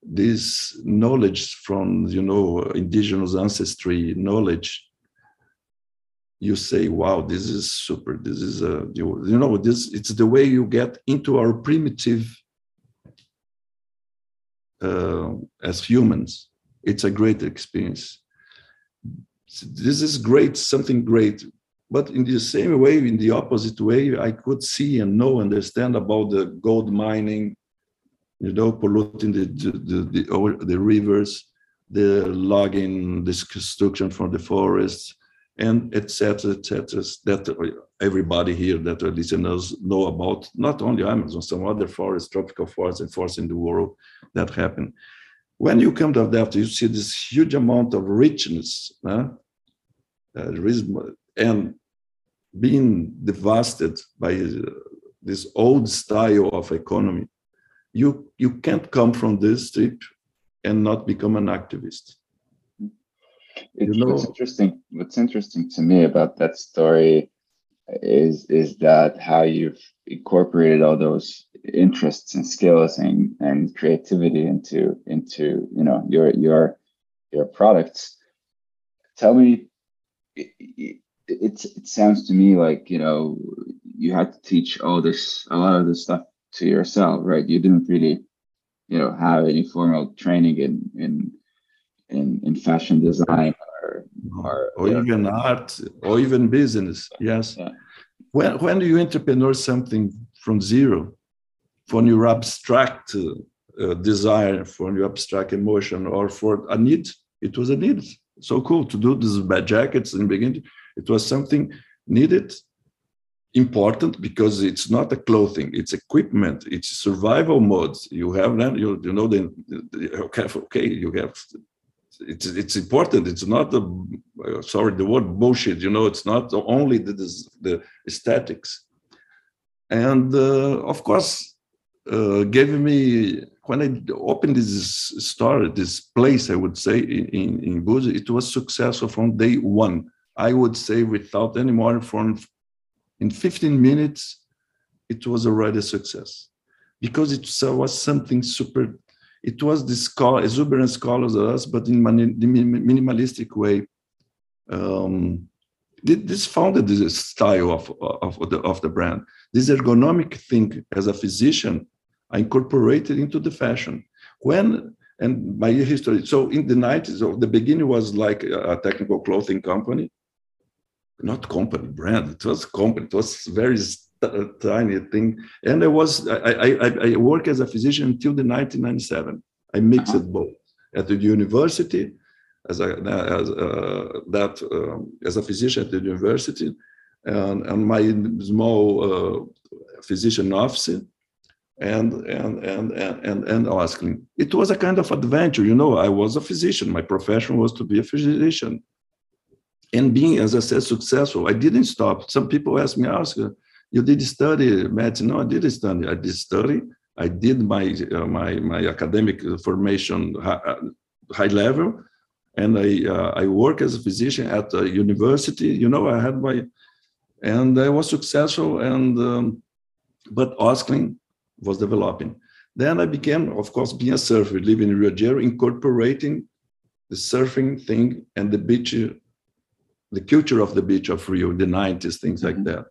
Speaker 1: this knowledge from you know indigenous ancestry knowledge you say wow this is super. This is a you, you know this it's the way you get into our primitive uh, as humans. It's a great experience. This is great something great but in the same way in the opposite way i could see and know understand about the gold mining you know, polluting the the the, the rivers, the logging, this destruction from the forests, and etc. etc. that everybody here that our listeners know about, not only Amazon, some other forests, tropical forests and forests in the world that happen. When you come to that, you see this huge amount of richness, huh? uh, and being devastated by uh, this old style of economy you you can't come from this trip and not become an activist
Speaker 2: it's, you know? what's interesting what's interesting to me about that story is is that how you've incorporated all those interests and skills and and creativity into into you know your your your products tell me it, it, sounds to me like you know you had to teach all this a lot of this stuff to yourself, right? You didn't really, you know, have any formal training in in in, in fashion design or
Speaker 1: or, or even know. art or even business. Yes. Yeah. When when do you entrepreneur something from zero, from your abstract uh, desire, from your abstract emotion, or for a need? It was a need. So cool to do these bad jackets in the beginning. It was something needed important because it's not a clothing it's equipment it's survival modes you have them you, you know the, the okay, okay you have it's it's important it's not the sorry the word bullshit you know it's not only the the aesthetics and uh, of course uh, gave me when I opened this store, this place, I would say in in, in Búzios, it was successful from day one. I would say without any more from in 15 minutes, it was already a success because it was something super. It was this call, exuberant scholars of us, but in the minimalistic way. Um, this founded this style of, of, the, of the brand. This ergonomic thing as a physician, I incorporated into the fashion. When and my history, so in the 90s, so the beginning was like a technical clothing company not company brand it was company it was very tiny thing and i was i i, I work as a physician until the 1997 i mixed uh-huh. both at the university as a as a, that um, as a physician at the university and, and my small uh, physician office and and and and and, Osklen. It was a kind of adventure, you know. I was a physician. My profession was to be a physician, and being, as I said, successful. I didn't stop. Some people ask me, Oscar, you did study medicine? No, I didn't study. I did study. I did my uh, my my academic formation high, uh, high level, and I uh, I work as a physician at a university. You know, I had my, and I was successful. And um, but Osklen was developing. Then I became, of course, being a surfer, living in Rio de Janeiro, incorporating the surfing thing and the beach, the culture of the beach of Rio, the 90s, things mm-hmm. like that.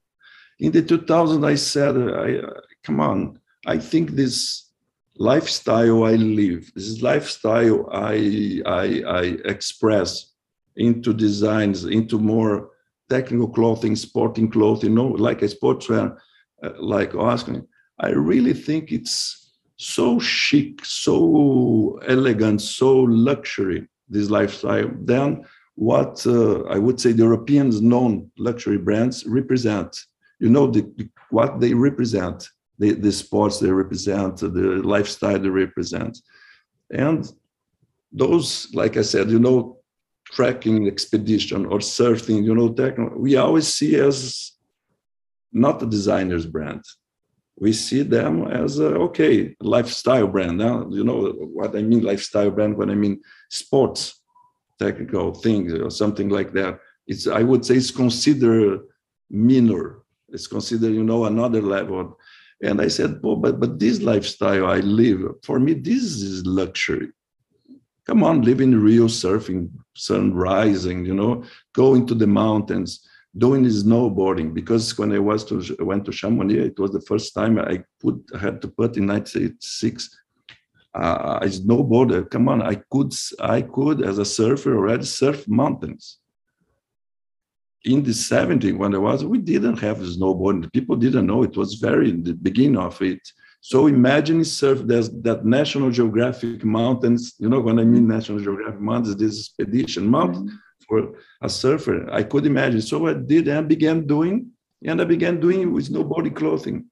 Speaker 1: In the 2000s, I said, I, uh, come on, I think this lifestyle I live, this lifestyle I, I, I express into designs, into more technical clothing, sporting clothing, you know, like a sportswear, uh, like Osklen, I really think it's so chic, so elegant, so luxury, this lifestyle, than what uh, I would say the Europeans known luxury brands represent. You know, the, what they represent, the, the sports they represent, the lifestyle they represent. And those, like I said, you know, trekking expedition or surfing, you know, techno, we always see as not a designer's brand we see them as a okay lifestyle brand. Now you know what I mean lifestyle brand when I mean sports technical things or something like that. It's I would say it's considered minor. It's considered you know another level. And I said, oh, but but this lifestyle I live for me this is luxury. Come on, live in Rio, surfing, sun rising, you know, going to the mountains doing snowboarding because when I was to went to Chamonix, it was the first time I put I had to put in 1986 uh, I snowboarded. Come on, I could I could as a surfer already surf mountains. In the 70s, when I was, we didn't have snowboarding. People didn't know it was very in the beginning of it. So imagine surf there's that National Geographic mountains. You know when I mean National Geographic mountains, this expedition mountain. Mm-hmm for a surfer. I could imagine. So I did and began doing, and I began doing with snowboarding clothing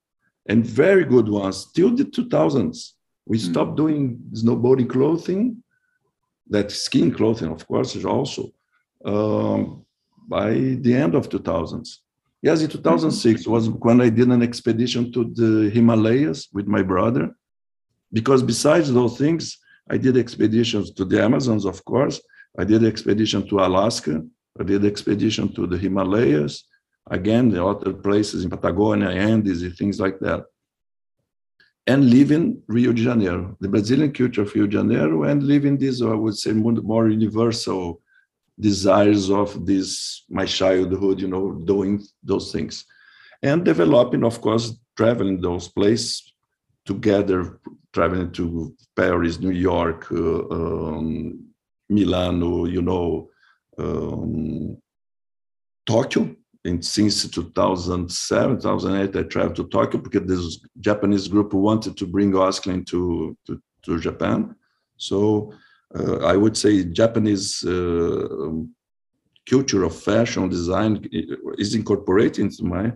Speaker 1: and very good ones till the 2000s. We mm. stopped doing snowboarding clothing, that skin clothing, of course, is also um, by the end of 2000s. Yes, in 2006 was when I did an expedition to the Himalayas with my brother. Because besides those things, I did expeditions to the Amazons, of course, I did expedition to Alaska. I did expedition to the Himalayas. Again, the other places in Patagonia, Andes, and things like that. And live in Rio de Janeiro, the Brazilian culture of Rio de Janeiro, and living these, I would say, more universal desires of this my childhood, you know, doing those things, and developing, of course, traveling those places together, traveling to Paris, New York, uh, um, Milano, you know, um, Tokyo. And since 2007, 2008, I traveled to Tokyo because this Japanese group who wanted to bring Osklen to, to, to Japan. So uh, I would say Japanese uh, culture of fashion design is incorporated into my,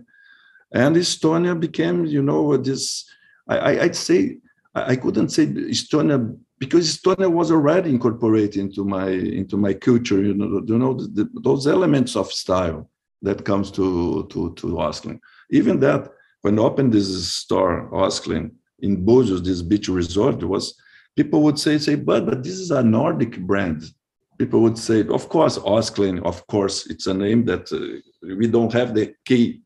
Speaker 1: and Estonia became, you know, this, I, I'd say, I couldn't say Estonia because Estonia was already incorporated into my into my culture. You know, you know the, those elements of style that comes to to to Osklen. Even that when opened this store Osklen in Búzios, this beach resort, was people would say say, but but this is a Nordic brand. People would say, of course, Osklen. Of course, it's a name that uh, we don't have the key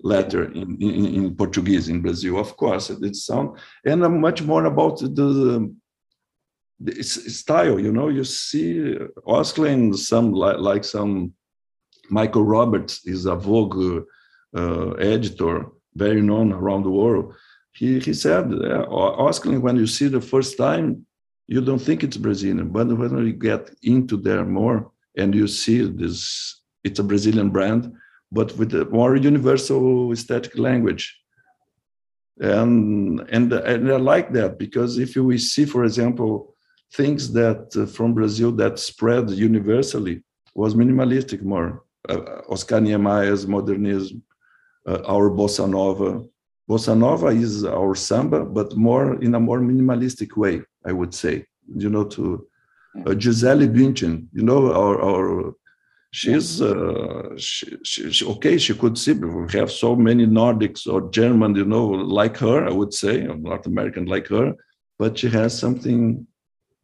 Speaker 1: letter in, in, in, Portuguese in Brazil. Of course, it sound and much more about the the style you know you see Osklen some like, like some michael roberts is a vogue uh, editor very known around the world he, he said uh, Osklen when you see the first time you don't think it's brazilian but when you get into there more and you see this it's a brazilian brand but with a more universal aesthetic language and and and i like that because if we see for example things that uh, from Brazil that spread universally was minimalistic more. Uh, Oscar Niemeyer's modernism, uh, our bossa nova, Bossa Nova is our samba, but more in a more minimalistic way, I would say. You know, to uh, Gisele Bündchen, you know, our, our she's uh, she, she, she, okay. She could see we have so many Nordics or German, you know, like her. I would say, or North American like her, but she has something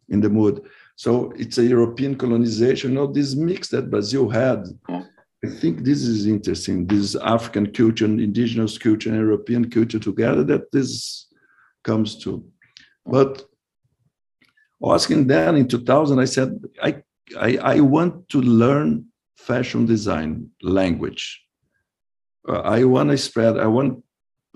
Speaker 1: in the mood. So it's a European colonization. You know, this mix that Brazil had.
Speaker 2: Yeah.
Speaker 1: I think this is interesting. This African culture, and indigenous culture, and European culture together. That this comes to, but asking then in 2000, I said I I, I want to learn fashion design language. Uh, I want to spread. I want.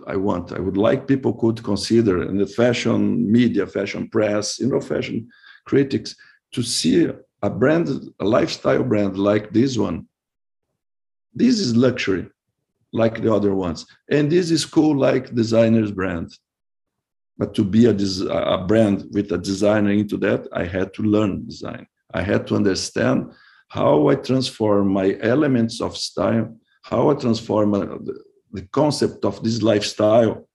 Speaker 1: I want. I would like people could consider in the fashion media, fashion press, you know, fashion critics to see a brand, a lifestyle brand like this one this is luxury, like the other ones. And this is cool, like designer's brand. But to be a, a brand with a designer into that, I had to learn design. I had to understand how I transform my elements of style, how I transform uh, the, the concept of this lifestyle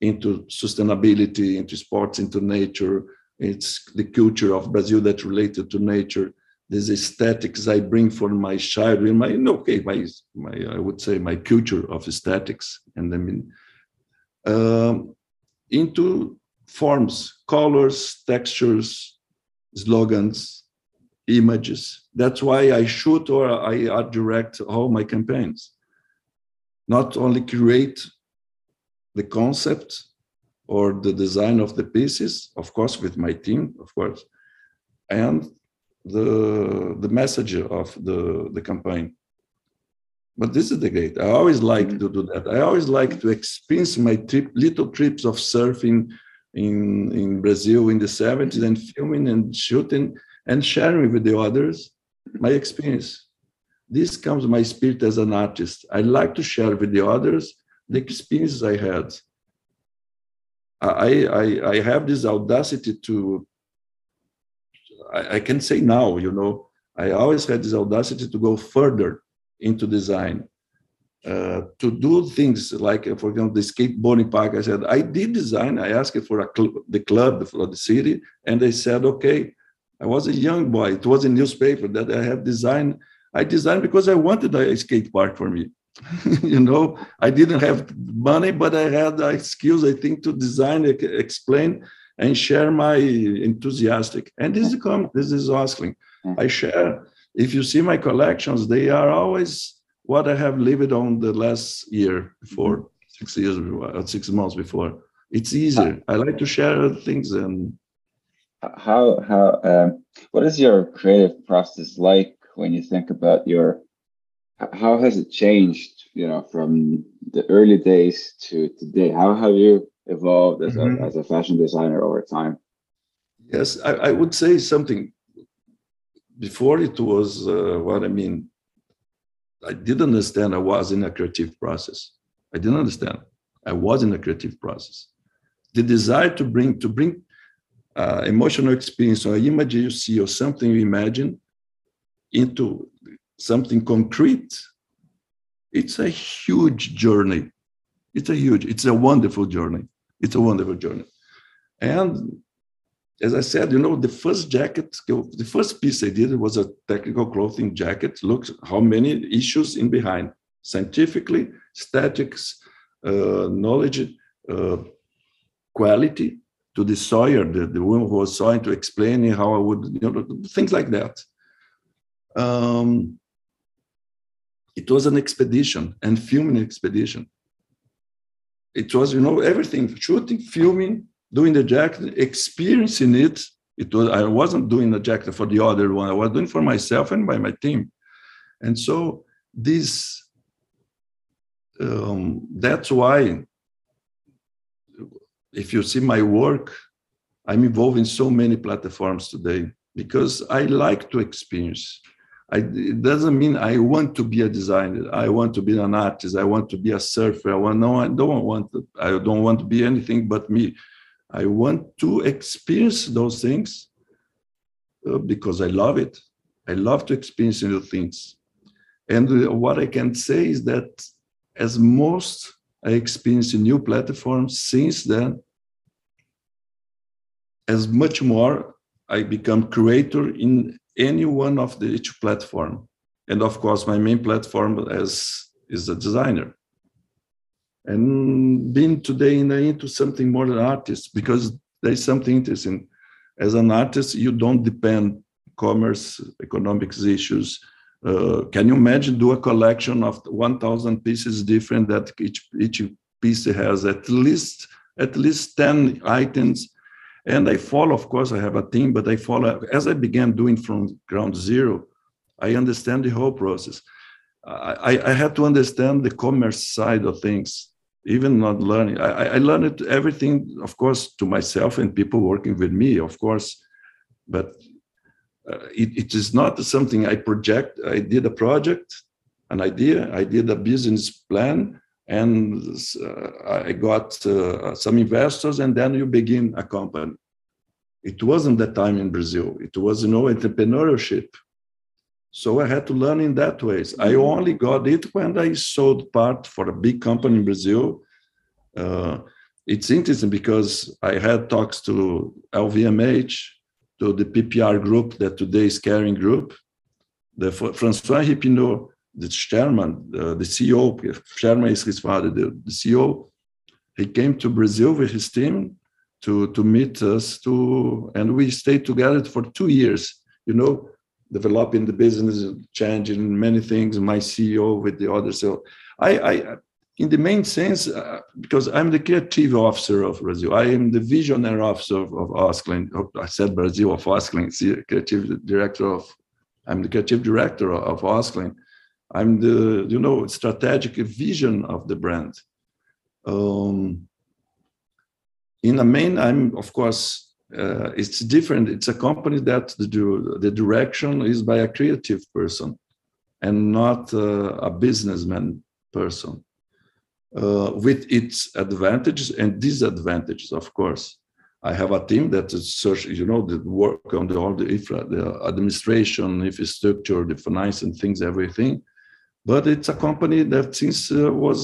Speaker 1: into sustainability, into sports, into nature. It's the culture of Brazil that's related to nature these aesthetics I bring from my child, childhood, my okay, my my I would say my culture of aesthetics, and I mean um, into forms, colors, textures, slogans, images. That's why I shoot or I, I direct all my campaigns. Not only create the concept or the design of the pieces, of course, with my team, of course, and the the message of the the campaign. But this is the great i always like mm-hmm. to do that. I always like to experience my trip little trips of surfing in in brazil in the 70s and filming and shooting and sharing with the others my experience. This comes my spirit as an artist. I like to share with the others the experiences i had. I i, I have this audacity to I, I can say now, you know, I always had this audacity to go further into design, uh, to do things like, uh, for example, the skateboarding park. I said, I did design. I asked for a cl- the club for the city, and they said, okay. I was a young boy. It was a newspaper that I have designed. I designed because I wanted a skate park for me. you know, I didn't have money, but I had the skills, I think, to design, explain and share my enthusiastic. And this is come, this is Osklen. I share. If you see my collections, they are always what I have lived on the last year before, six years, uh, six months before. It's easier. I like to share things and.
Speaker 2: How how um, what is your creative process like when you think about your? How has it changed? You know, from the early days to today. How have you evolved as, mm-hmm. a, as a fashion designer over time?
Speaker 1: Yes, I, I would say something. Before it was uh, what I mean. I didn't understand I was in a creative process. I didn't understand. I was in a creative process. The desire to bring to bring uh, emotional experience or image you see or something you imagine into something concrete. It's a huge journey. It's a huge. It's a wonderful journey it's a wonderful journey. And as I said, you know, the first jacket, the first piece I did was a technical clothing jacket. Look how many issues in behind scientifically, statics, uh, knowledge, uh, quality to the sawyer, the, the woman who was sawing to explaining how I would, you know, things like that. Um, it was an expedition and filming expedition it was you know everything shooting filming doing the jacket experiencing it. It was i wasn't doing the jacket for the other one. I was doing for myself and by my team. And so this um, that's why if you see my work i'm involved in so many platforms today because i like to experience I, it doesn't mean I want to be a designer. I want to be an artist. I want to be a surfer. I want no. I don't want. To, I don't want to be anything but me. I want to experience those things uh, because I love it. I love to experience new things. And what I can say is that, as most I experienced new platforms. Since then, as much more, I become creator in any one of the each platform. And of course, my main platform as is a designer. And being today in, into something more than artist, because there's something interesting. As an artist, you don't depend commerce, economics issues. Uh, can you imagine do a collection of 1,000 pieces different that each each piece has at least at least 10 items and i follow of course i have a team but i follow as i began doing from ground zero i understand the whole process. I, I had to understand the commerce side of things even not learning. I, I learned everything of course to myself and people working with me of course but uh, it, it is not something i project. I did a project an idea i did a business plan and uh, I got uh, some investors, and then you begin a company. It wasn't that time in Brazil. It was, no entrepreneurship. So I had to learn in that ways. I mm-hmm. only got it when I sold part for a big company in Brazil. Uh, it's interesting because I had talks to LVMH, to the PPR group that today is Kering Group. The Francois-Henri Pinault the chairman, uh, the CEO, chairman is his father, the, the, CEO, he came to Brazil with his team to, to meet us to, and we stayed together for two years, you know, developing the business, changing many things, my CEO with the others. So I, I in the main sense, uh, because I'm the creative officer of Brazil, I am the visionary officer of, of Osklen. I said Brazil of Osklen, creative director of, I'm the creative director of Osklen. I'm the you know strategic vision of the brand. Um, in the main, I'm of course uh, it's different. It's a company that the, the direction is by a creative person and not uh, a businessman person, uh, with its advantages and disadvantages, of course. I have a team that is search, you know, that work on the, all the infra, the administration, infrastructure, the finance and things, everything but it's a company that since uh, was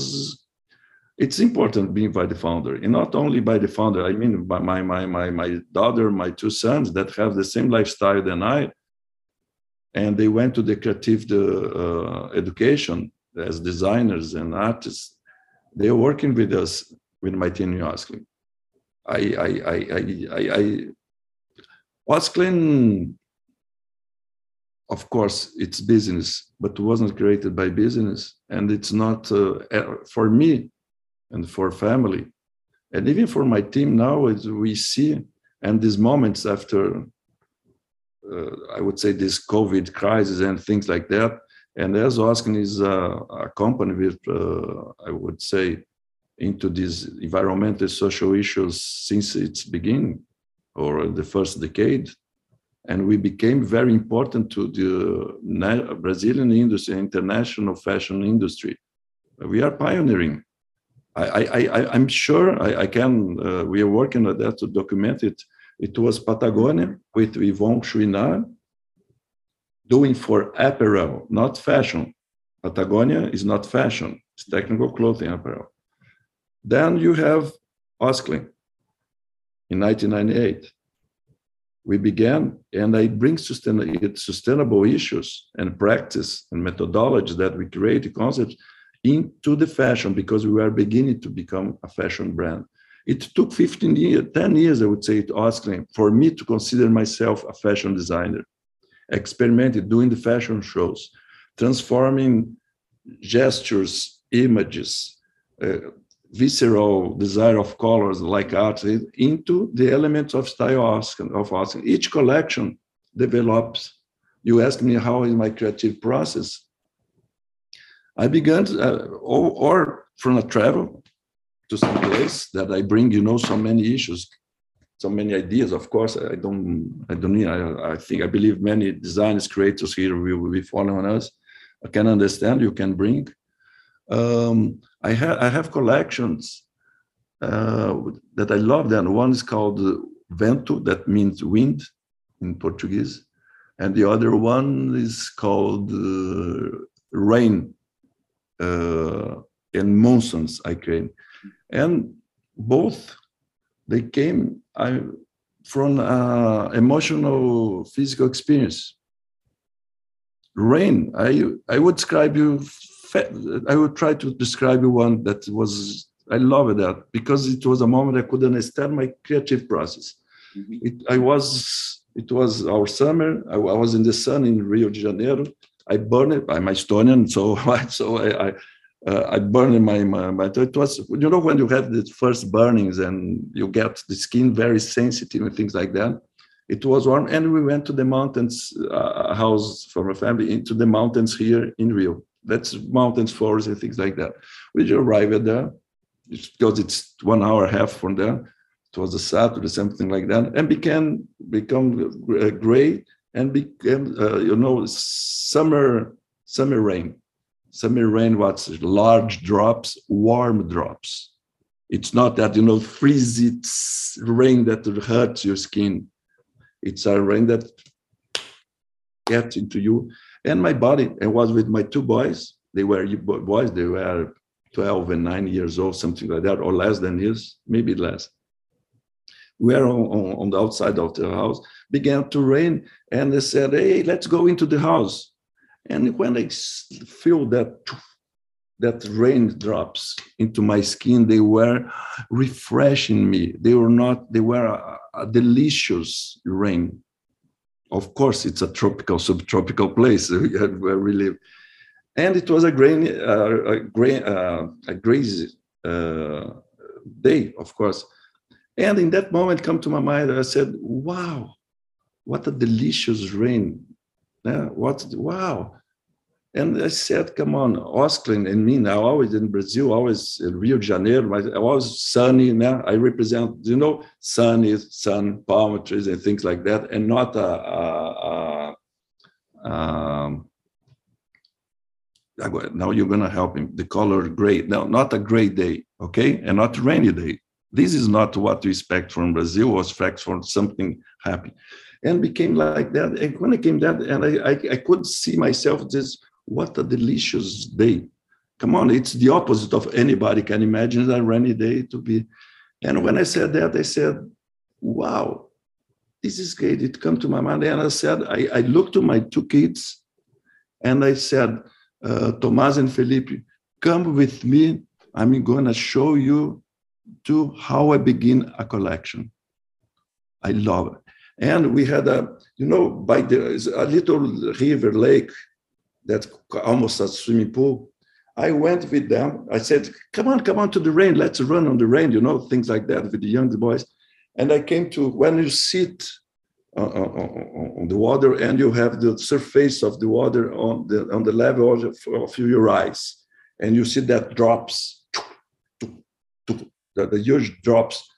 Speaker 1: it's important being by the founder. And not only by the founder i mean by my my my my daughter my two sons that have the same lifestyle than i. And they went to the creative uh, education as designers and artists. They're working with us with my team in Osklen. I I I I I, I Osklen of course it's business but wasn't created by business. And it's not uh, for me and for family and even for my team now as we see and these moments after uh, i would say this covid crisis and things like that. And as Osklen is a, a company with uh, i would say into these environmental social issues since its beginning or the first decade and we became very important to the Brazilian industry, international fashion industry. We are pioneering. I, am sure I, I can. Uh, we are working on that to document it. It was Patagonia with Yvon Chouinard doing for apparel, not fashion. Patagonia is not fashion; it's technical clothing apparel. Then you have Osklen in 1998 we began, and I bring sustainable issues and practice and methodology that we create concepts into the fashion because we were beginning to become a fashion brand. It took 15 years, 10 years, I would say, to Osklen for me to consider myself a fashion designer. Experimented doing the fashion shows, transforming gestures, images, uh, visceral desire of colors like art into the elements of style of Osklen. Each collection develops. You ask me how is my creative process. I began, to, uh, or, or, from a travel to some place that I bring, you know, so many issues, so many ideas. Of course, I don't, I don't need. I, I think I believe many designers, creators here will be following us. I can understand. You can bring um, I, I have collections uh, that I love. Then one is called Vento, that means wind in Portuguese, and the other one is called uh, Rain, uh, and monsoons I came. And both they came I, from uh, emotional physical experience. Rain, I I would describe you. I would try to describe you one that was I love that because it was a moment I could understand my creative process. Mm-hmm. It, I was it was our summer. I, I, was in the sun in Rio de Janeiro. I burned it. I'm Estonian, so so I I, uh, I burned my, my my. It was you know when you have the first burnings and you get the skin very sensitive and things like that. It was warm, and we went to the mountains, uh, house from a family into the mountains here in Rio. That's mountains, forests, and things like that. We just arrived at there because it's one hour half from there. It was a Saturday, something like that, and began become uh, gray and became uh, you know summer summer rain. Summer rain what's large drops, warm drops. It's not that you know freeze it's rain that hurts your skin. It's a rain that gets into you. And my body, I was with my two boys. They were boys. They were 12 and 9 years old, something like that, or less than years, maybe less. We were on, on, on the outside of the house, began to rain, and they said, Hey, let's go into the house. And when I feel that that rain drops into my skin, they were refreshing me. They were not, they were a, a delicious rain. Of course, it's a tropical, subtropical place where we live and it was a grain, uh, a grain, uh, a crazy uh, day, of course. And in that moment, come to my mind, I said, "Wow, what a delicious rain! Yeah, what wow!" And I said, "Come on, Oscar and me now, always in Brazil, always in Rio de Janeiro, I was sunny. Now I represent, you know, sunny, sun, palm trees, and things like that, and not a." a, a um, now you're going to help him. The color gray. Now, not a gray day, okay, and not rainy day. This is not what we expect from Brazil or expect from something happy, and became like that. And when I came that, and I, I, I could see myself this. What a delicious day! Come on, it's the opposite of anybody can imagine a rainy day to be. And when I said that, I said, "Wow, this is great." It come to my mind, and I said, I, I looked to my two kids, and I said uh, Tomás and Felipe, come with me. I'm going to show you to how I begin a collection. I love it. And we had a, you know, by the a little river lake that's almost a swimming pool. I went with them. I said, come on, come on to the rain. Let's run on the rain, you know, things like that with the young boys. And I came to when you sit on, on, the water and you have the surface of the water on the on the level of, of your eyes and you see that drops the, the huge drops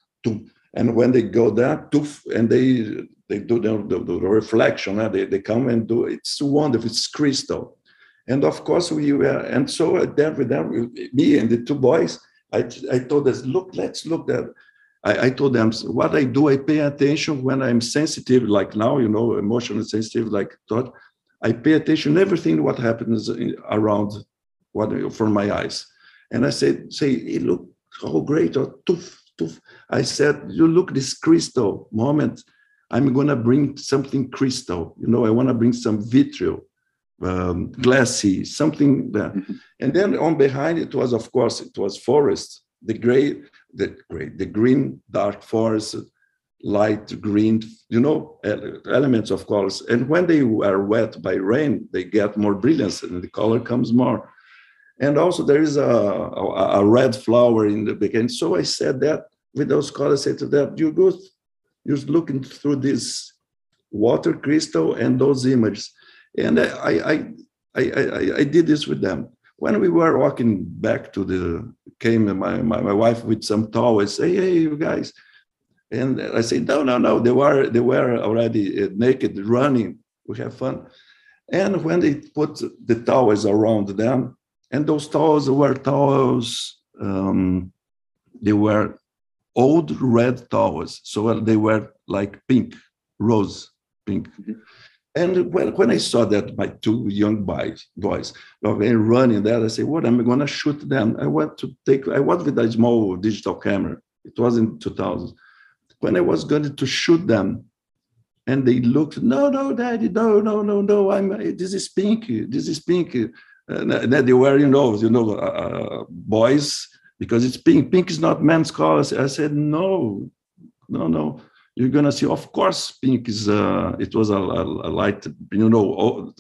Speaker 1: and when they go there and they they do the, the, the reflection they, they come and do it's wonderful it's crystal and of course we were and so there with them me and the two boys i i told us look let's look at I, I, told them what I do. I pay attention when I'm sensitive, like now, you know, emotionally sensitive, like thought. I pay attention everything what happens around what from my eyes, and I said, "Say, hey, look how great!" Or toof, toof. I said, "You look this crystal moment. I'm gonna bring something crystal. You know, I want to bring some vitriol." Um, glassy, something there. Mm-hmm. And then on behind it was, of course, it was forest, the gray, the gray, the green, dark forest, light green, you know, elements of colors. And when they are wet by rain, they get more brilliance and the color comes more. And also there is a, a, a red flower in the beginning. So I said that with those colors, I said to them, you go, you're looking through this water crystal and those images. And I, I, I, I, did this with them. When we were walking back to the came my, my, my wife with some towels say hey you guys. And i said no no no they were they were already uh, naked running. We have fun. And when they put the towels around them and those towels were towels um, they were old red towels. So they were like pink rose pink. Mm-hmm. And when, when I saw that my two young boys, boys running there, I said, what am I going to shoot them? I went to take, I was with a small digital camera. It was in 2000. When I was going to shoot them, and they looked, no, no, daddy, no, no, no, no, I'm, this is pink, this is pink. And they were, you know, you know, uh, boys, because it's pink. Pink is not men's color. I said, no, no, no you're gonna see. Of course, pink is uh, it was a, a, light, you know,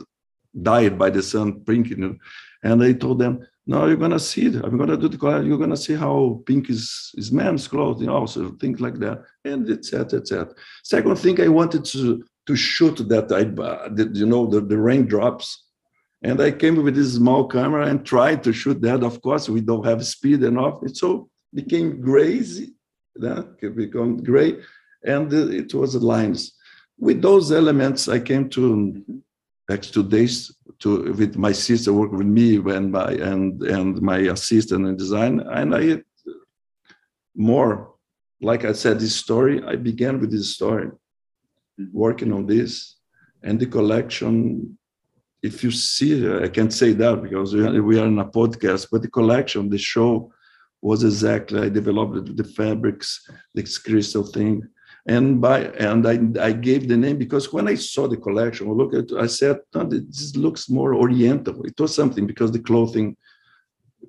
Speaker 1: dyed by the sun, pink. You know? And I told them, no, you're gonna see it. I'm gonna do the color. You're gonna see how pink is is men's clothing, also things like that, and etc. etc. Second thing, I wanted to to shoot that I, uh, you know, the, the raindrops. And I came with this small camera and tried to shoot that. Of course, we don't have speed enough. It so became crazy. That yeah, become gray and it was lines. With those elements, I came to next two days to with my sister work with me and my and and my assistant in design, and I more like I said this story. I began with this story, mm-hmm. working on this, and the collection. If you see, I can't say that because we are in a podcast, but the collection, the show, was exactly I developed the fabrics, this crystal thing, and by and I, I gave the name because when I saw the collection, I look at I said this looks more oriental. It was something because the clothing,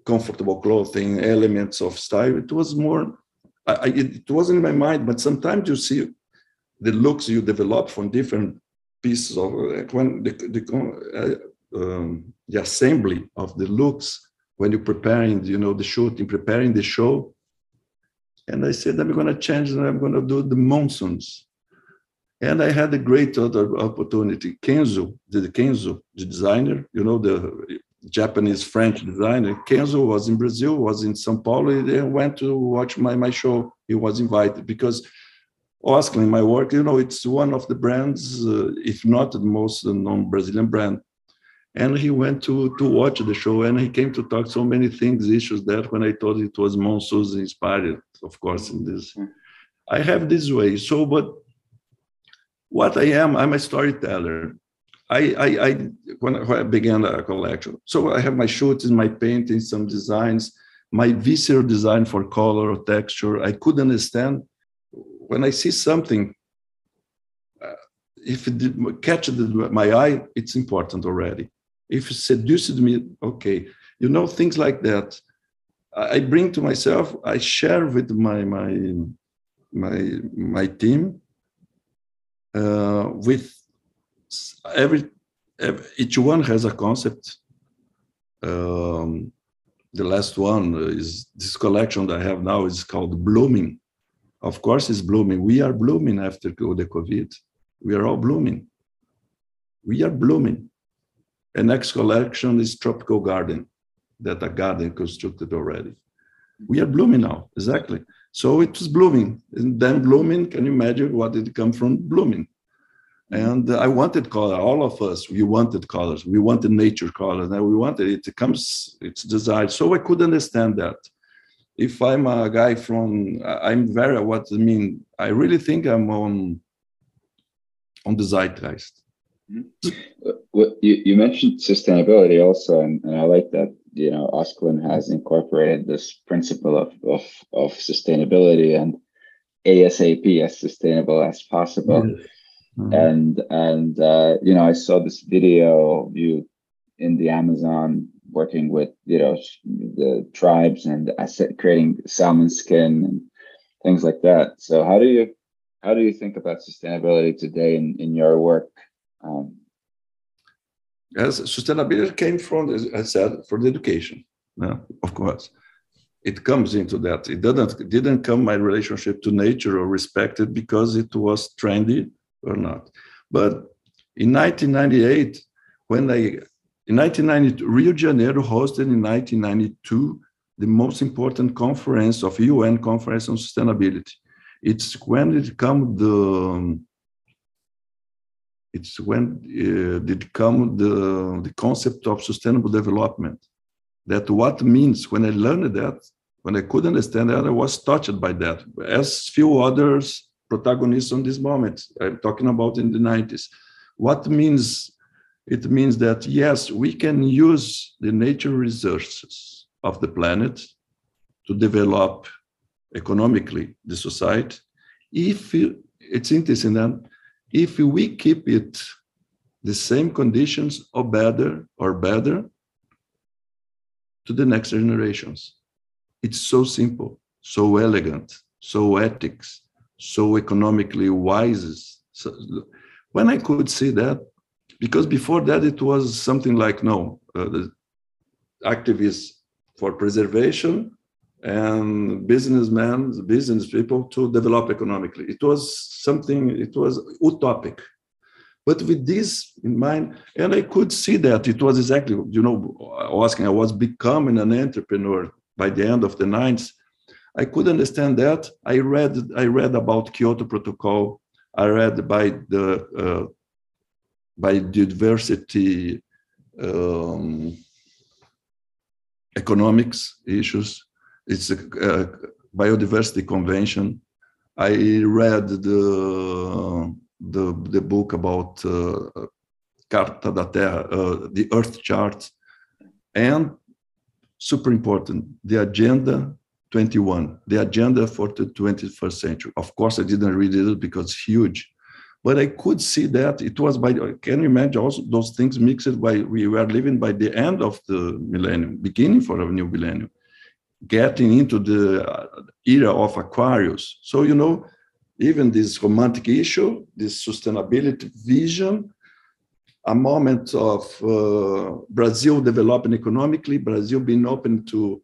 Speaker 1: comfortable clothing, elements of style. It was more. I, it wasn't in my mind, but sometimes you see the looks you develop from different pieces of when the the, uh, um, the assembly of the looks when you're preparing, you know, the shooting, preparing the show and I said, I'm going to change and I'm going to do the monsoons. And I had a great other opportunity. Kenzo, the Kenzo, the designer, you know, the Japanese French designer. Kenzo was in Brazil, was in São Paulo. He went to watch my, my show. He was invited because Osklen, my work, you know, it's one of the brands, uh, if not the most known Brazilian brand and he went to to watch the show and he came to talk so many things issues that when i thought it was monsoons inspired of course in this. Hmm. i have this way. So but what i am i'm a storyteller. I i, I when, I began a collection. So i have my shoots my paintings some designs my visceral design for color or texture. I could understand when i see something uh, if it catches my eye it's important already if you seduced me, okay, you know things like that. I bring to myself. I share with my my my my team. Uh, with every, every, each one has a concept. Um, the last one is this collection that I have now is called blooming. Of course, it's blooming. We are blooming after the COVID. We are all blooming. We are blooming the next collection is Tropical Garden, that a garden constructed already. We are blooming now, exactly. So it was blooming. And then blooming, can you imagine what did come from blooming? And I wanted color, all of us, we wanted colors. We wanted nature colors. And we wanted it. It comes, it's desired. So I could understand that. If I'm a guy from, I'm very, what I mean, I really think I'm on, on the zeitgeist.
Speaker 2: Mm-hmm. Well, you, you mentioned sustainability also, and, and I like that you know Osklen has incorporated this principle of, of, of sustainability and ASAP as sustainable as possible. Mm-hmm. And and uh, you know I saw this video of you in the Amazon working with you know the tribes and creating salmon skin and things like that. So how do you how do you think about sustainability today in, in your work? Um,
Speaker 1: as sustainability came from, as I said, for the education, yeah, of course. It comes into that. It didn't, it didn't come my relationship to nature or respect it because it was trendy or not. But in 1998, when I, in 1992, Rio de Janeiro hosted in 1992 the most important conference of UN conference on sustainability. It's when it come the it's when uh, did come the, the concept of sustainable development. That what means when I learned that, when I could understand that, I was touched by that, as few others protagonists on this moment. I'm talking about in the 90s. What means it means that yes, we can use the nature resources of the planet to develop economically the society. If it's interesting that if we keep it the same conditions or better or better to the next generations. It's so simple, so elegant, so ethics, so economically wise. So when I could see that, because before that it was something like no, uh, the activists for preservation and businessmen, business people to develop economically. It was something, it was utopic. But with this in mind, and I could see that it was exactly, you know, asking, I was becoming an entrepreneur by the end of the 90s. I could understand that. I read, I read about Kyoto Protocol. I read by the uh, biodiversity um, economics issues. It's a, a, biodiversity convention. I read the the the book about uh, Carta da Terra, uh, the Earth chart, and super important, the Agenda 21, the agenda for the 21st century. Of course, I didn't read it because it's huge, but I could see that it was by, can you imagine also those things mixed by, we were living by the end of the millennium, beginning for a new millennium, getting into the era of Aquarius. So, you know, even this romantic issue, this sustainability vision, a moment of uh, Brazil developing economically, Brazil being open to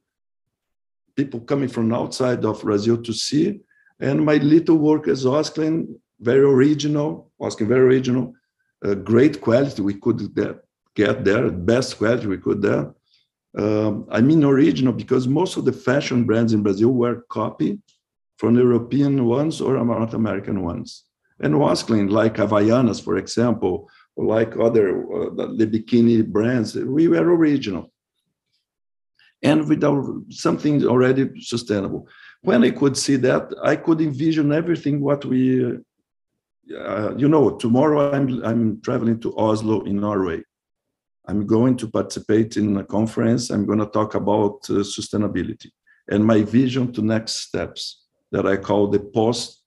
Speaker 1: people coming from outside of Brazil to see. And my little work as Osklen, very original, Osklen very original, uh, great quality we could get, get there, best quality we could there. Um, I mean original because most of the fashion brands in Brazil were copied from European ones or North American ones. And was clean, like Havaianas, for example, or like other uh, the bikini brands, we were original and without something already sustainable. When I could see that, I could envision everything what we, uh, you know, tomorrow I'm, I'm traveling to Oslo in Norway. I'm going to participate in a conference. I'm going to talk about uh, sustainability and my vision to next steps that I call the post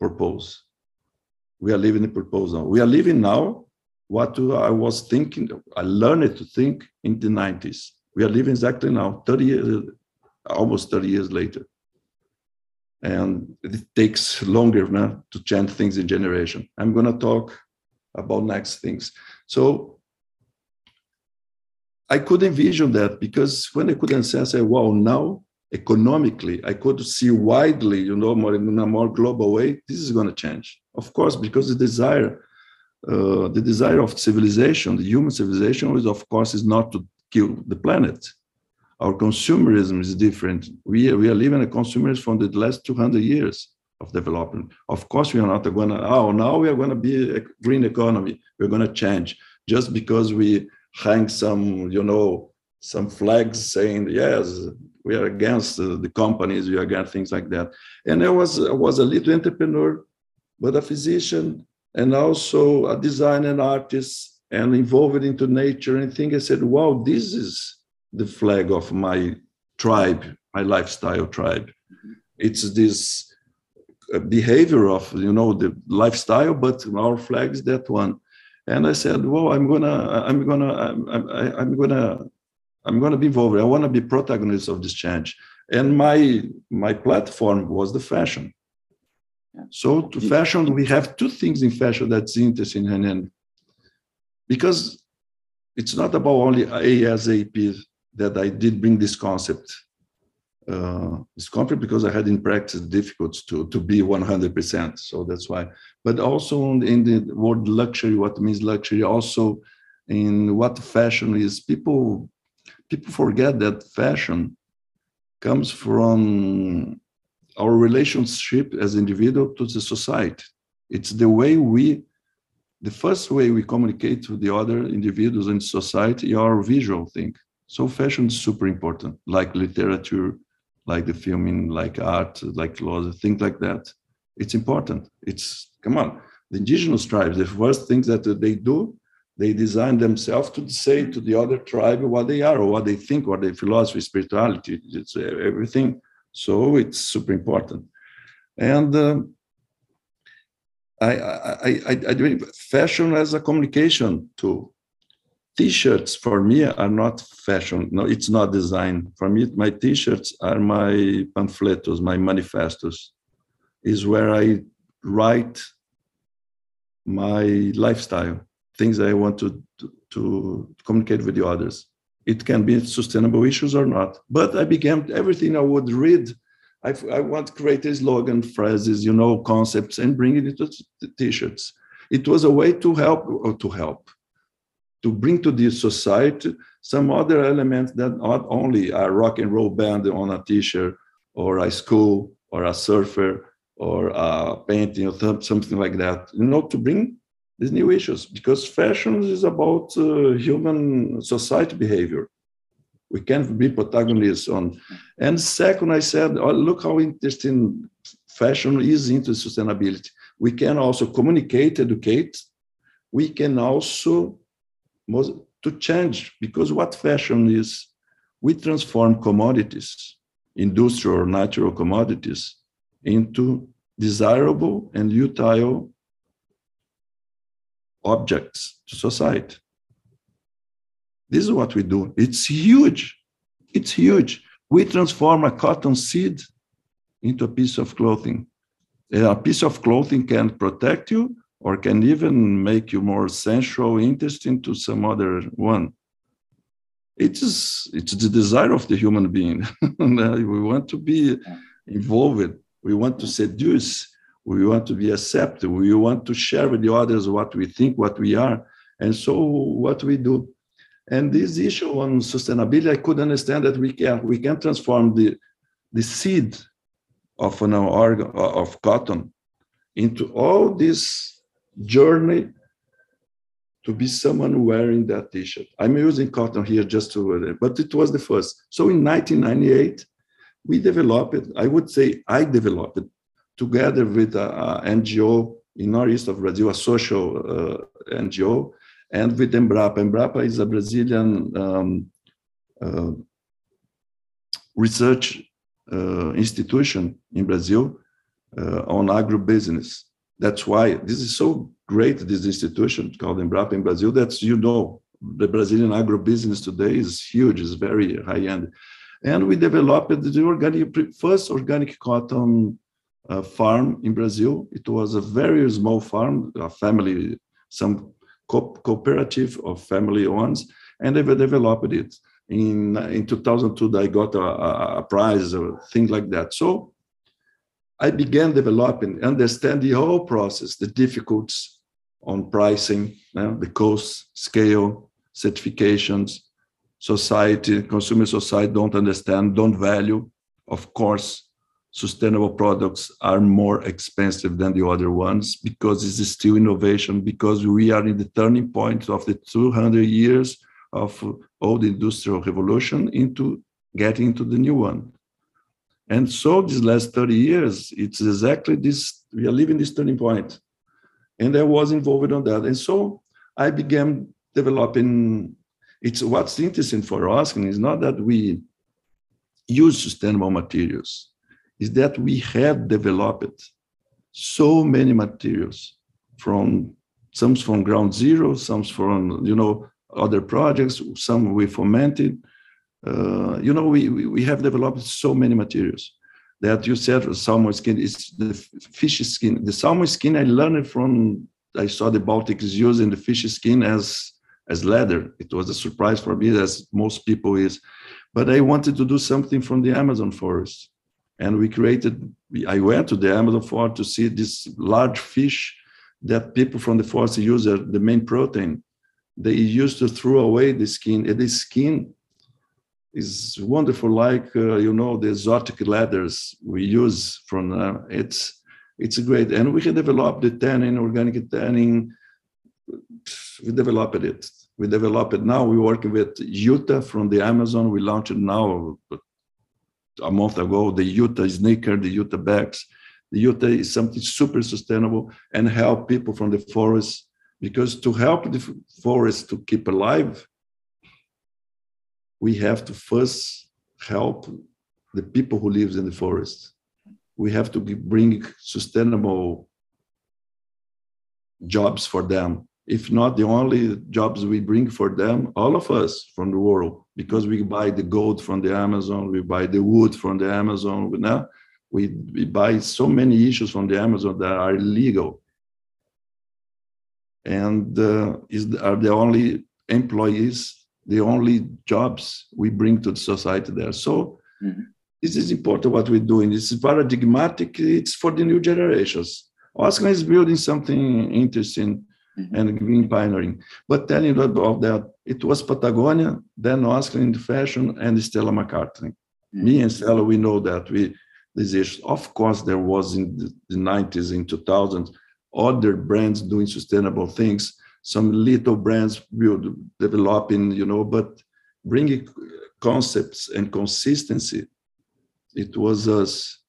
Speaker 1: purpose. We are living the proposal. We are living now what I was thinking, I learned to think in the 90s we are living exactly now, 30 years, almost 30 years later. And it takes longer now to change things in generation. I'm going to talk about next things. So I could envision that because when I could assess, I say, wow, now economically, I could see widely, you know, more in a more global way, this is going to change. Of course, because the desire, uh, the desire of civilization, the human civilization is, of course, is not to kill the planet. Our consumerism is different. We, we are living a consumerism from the last 200 years of development. Of course, we are not going to, oh, now we are going to be a green economy. We're going to change just because we hang some, you know, some flags saying, yes, we are against the, companies, we are against things like that. And I was, I was a little entrepreneur, but a physician and also a designer and artist and involved into nature and think I said, wow, this is the flag of my tribe, my lifestyle tribe. It's this uh, behavior of you know the lifestyle, but our flag is that one. And I said, well, I'm gonna, I'm gonna, I'm, I'm, I'm gonna, I'm gonna be involved. I want to be protagonist of this change. And my my platform was the fashion. So to fashion, we have two things in fashion that's interesting, and, and because it's not about only ASAP that I did bring this concept. Uh, this because I had in practice difficult to, to be 100%. So that's why. But also in the word luxury, what means luxury, also in what fashion is, people people forget that fashion comes from our relationship as individual to the society. It's the way we the first way we communicate to the other individuals in society are visual thing. So fashion is super important, like literature, like the filming, like art, like laws, things like that. It's important. It's come on. the indigenous tribes, the first things that they do, they design themselves to say to the other tribe what they are or what they think, what their philosophy, spirituality, it's everything. So it's super important. And um, I, I, I, I do fashion as a communication tool. T-shirts for me are not fashion. No, it's not design. For me, my T-shirts are my pamphlets, my manifestos. Is where I write my lifestyle, things I want to, to, communicate with the others. It can be sustainable issues or not. But I began everything I would read. I, I want create a slogan, phrases, you know, concepts, and bring it into t-shirts. It was a way to help or to help, to bring to the society some other elements that not only a rock and roll band on a t-shirt or a school or a surfer or a painting or something like that, you know, to bring these new issues because fashion is about uh, human society behavior. We can be protagonists on. And second, I said, oh, look how interesting fashion is into sustainability. We can also communicate, educate. We can also to change because what fashion is, we transform commodities, industrial or natural commodities, into desirable and utile objects to society. This is what we do. It's huge. It's huge. We transform a cotton seed into a piece of clothing. A piece of clothing can protect you or can even make you more sensual, interesting to some other one. It is it's the desire of the human being. we want to be involved. We want to seduce we want to be accepted we want to share with the others what we think what we are and so what we do and this issue on sustainability i could understand that we can we can transform the the seed of an organ of cotton into all this journey to be someone wearing that t-shirt i'm using cotton here just to but it was the first so in 1998 we developed i would say i developed it together with an NGO in northeast of Brazil, a social uh, NGO, and with Embrapa. Embrapa is a Brazilian um, uh, research uh, institution in Brazil uh, on agribusiness. That's why this is so great, this institution called Embrapa in Brazil, that you know, the Brazilian agribusiness today is huge, is very high end. And we developed the organic, first organic cotton uh, farm in Brazil. It was a very small farm, a family, some co- cooperative of family ones, and they developed it. In, in 2002, I got a, a prize or things like that. So I began developing, understand the whole process, the difficulties on pricing, the cost, scale, certifications, society, consumer society don't understand, don't value. Of course, sustainable products are more expensive than the other ones because it's still innovation because we are in the turning point of the 200 years of old industrial revolution into getting into the new one and so these last 30 years it's exactly this we are living this turning point and i was involved on that and so i began developing it's what's interesting for us is not that we use sustainable materials is that we have developed so many materials from some from ground zero, some from you know other projects, some we fomented. Uh, you know, we, we, have developed so many materials that you said salmon skin is the fish skin. The salmon skin I learned from I saw the Baltics using the fish skin as as leather. It was a surprise for me, as most people is. But I wanted to do something from the Amazon forest and we created i went to the amazon forest to see this large fish that people from the forest use as the main protein they used to throw away the skin and the skin is wonderful like uh, you know the exotic leathers we use from uh, it's it's great. And we can develop the tanning organic tanning. We developed it. We developed it. Now we work with Uatá from the amazon. We launched it now a month ago, the Uatá sneaker, the Uatá bags, the Uatá is something super sustainable and help people from the forest because to help the forest to keep alive, we have to first help the people who live in the forest. We have to bring sustainable jobs for them. If not the only jobs we bring for them, all of us from the world, because we buy the gold from the Amazon, we buy the wood from the Amazon. We, now we, we buy so many issues from the Amazon that are illegal and uh, is are the only employees, the only jobs we bring to the society there. So mm-hmm. this is important what we're doing. It's paradigmatic. It's for the new generations. Osklen is building something interesting mm-hmm. and green pioneering. But telling you about that, it was Patagonia, then Osklen in the fashion, and Stella McCartney. Mm-hmm. Me and Stella, we know that we this is of course there was in the, the 90s in 2000s other brands doing sustainable things some little brands will develop in you know but bringing concepts and consistency it was us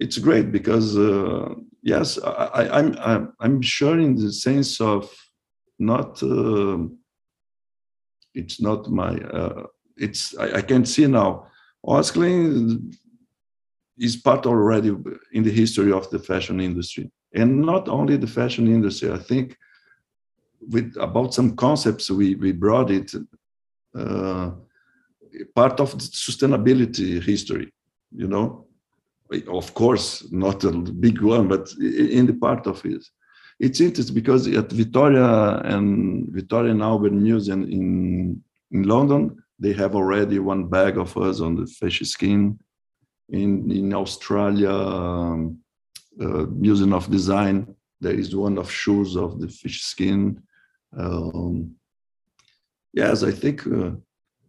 Speaker 1: it's great because uh, yes I, I'm, I'm i'm sure in the sense of not uh, it's not my uh, it's I, I can see now Osklen is part already in the history of the fashion industry and not only the fashion industry. I think with about some concepts we we brought it uh, part of sustainability history. You know, of course not a big one, but in the part of it. It's interesting because at Victoria and Victoria and Albert Museum in in London, they have already one bag of us on the fish skin. In in Australia, um, uh, Museum of Design. There is one of shoes of the fish skin. Um, yes, I think. Uh,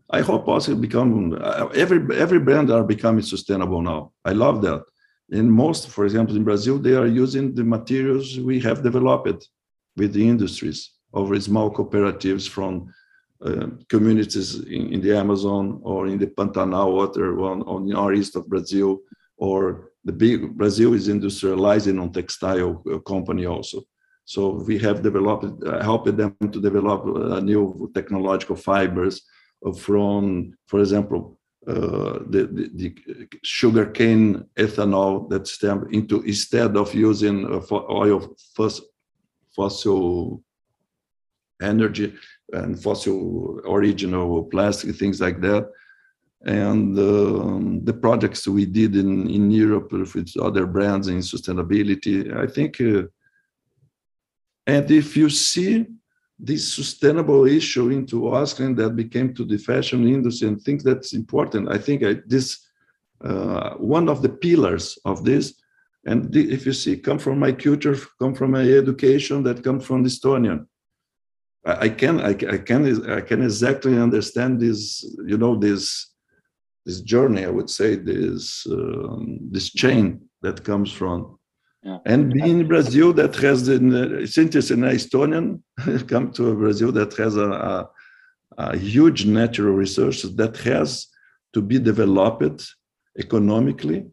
Speaker 1: I hope also become uh, every every brand are becoming sustainable now. I love that. In most, for example, in Brazil, they are using the materials we have developed with the industries over small cooperatives from uh, communities in, in, the Amazon or in the Pantanal water on, on the northeast of Brazil or the big Brazil is industrializing on textile uh, company also. So we have developed, uh, helped them to develop uh, new technological fibers from, for example, uh, the, the, the sugarcane ethanol that stem into instead of using uh, oil fossil energy and fossil original plastic things like that and um, the projects we did in, in Europe with other brands in sustainability. I think, uh, and if you see this sustainable issue into Osklen that became to the fashion industry and think that's important, I think I, this uh, one of the pillars of this. And the, if you see, come from my culture, come from my education, that come from Estonian. I, I can I, I can I can exactly understand this, you know, this this journey, I would say, this um, this chain that comes from. Yeah. And being in Brazil, that has the, it's interesting, Estonian come to Brazil that has a, a, a huge natural resources that has to be developed economically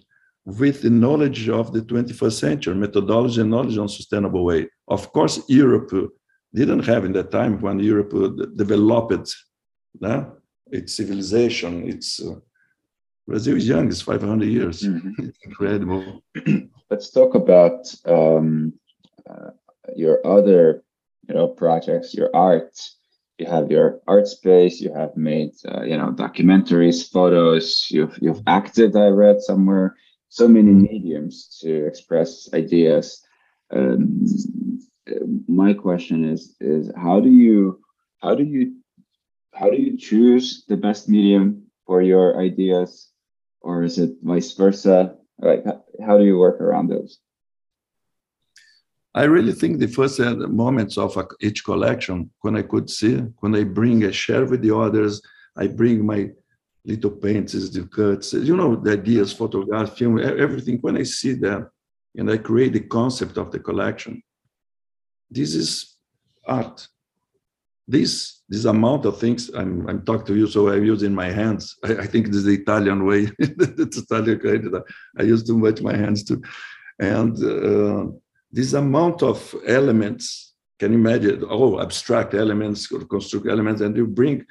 Speaker 1: with the knowledge of the 21st century, methodology and knowledge on sustainable way. Of course, Europe didn't have in that time when Europe developed uh, its civilization, its uh, Brazil is young; it's 500 years. Mm-hmm. It's incredible.
Speaker 2: Let's talk about um, uh, your other, you know, projects. Your art. You have your art space. You have made, uh, you know, documentaries, photos. You've you've acted. I read somewhere. So many mm-hmm. mediums to express ideas. Um, my question is is how do you how do you how do you choose the best medium for your ideas or is it vice versa? Like, how do you work around those?
Speaker 1: I really think the first moments of each collection, when I could see, when I bring, I share with the others, I bring my little paintings, the cuts, you know, the ideas, photograph, film, everything. When I see that and I create the concept of the collection, this is art this this amount of things I'm I'm talking to you, so I use in my hands. I, I think this is the Italian way. it's Italian credit. I use too much my hands too. And uh, this amount of elements, can you imagine, oh, abstract elements, or construct elements, and you bring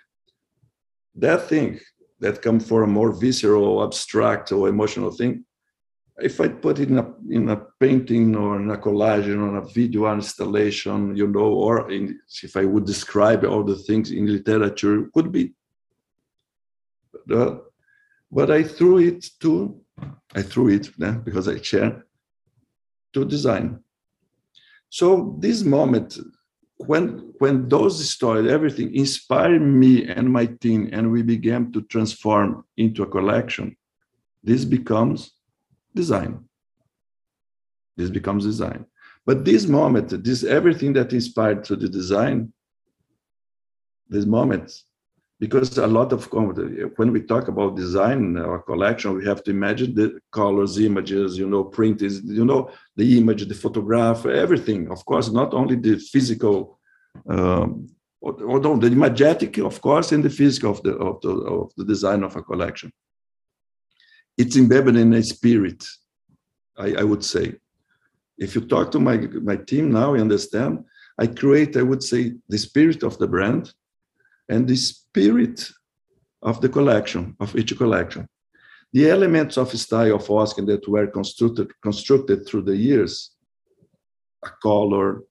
Speaker 1: that thing that come for a more visceral, abstract, or emotional thing. If I put it in a in a painting or in a collage or in a video installation, you know, or in, if I would describe all the things in literature, could be. But, I threw it to, I threw it yeah, because I share to design. So this moment, when when those stories, everything inspired me and my team, and we began to transform into a collection, this becomes design. This becomes design. But this moment, this everything that inspired to the design, this moment because a lot of when we talk about design or collection we have to imagine the colors images you know print is you know the image the photograph everything of course not only the physical um, although the imagetic of course and the physical of the of the, of the design of a collection it's embedded in a spirit I, I would say if you talk to my my team now you understand i create i would say the spirit of the brand and the spirit of the collection, of each collection. The elements of style of Osklen that were constructed, constructed through the years, a color,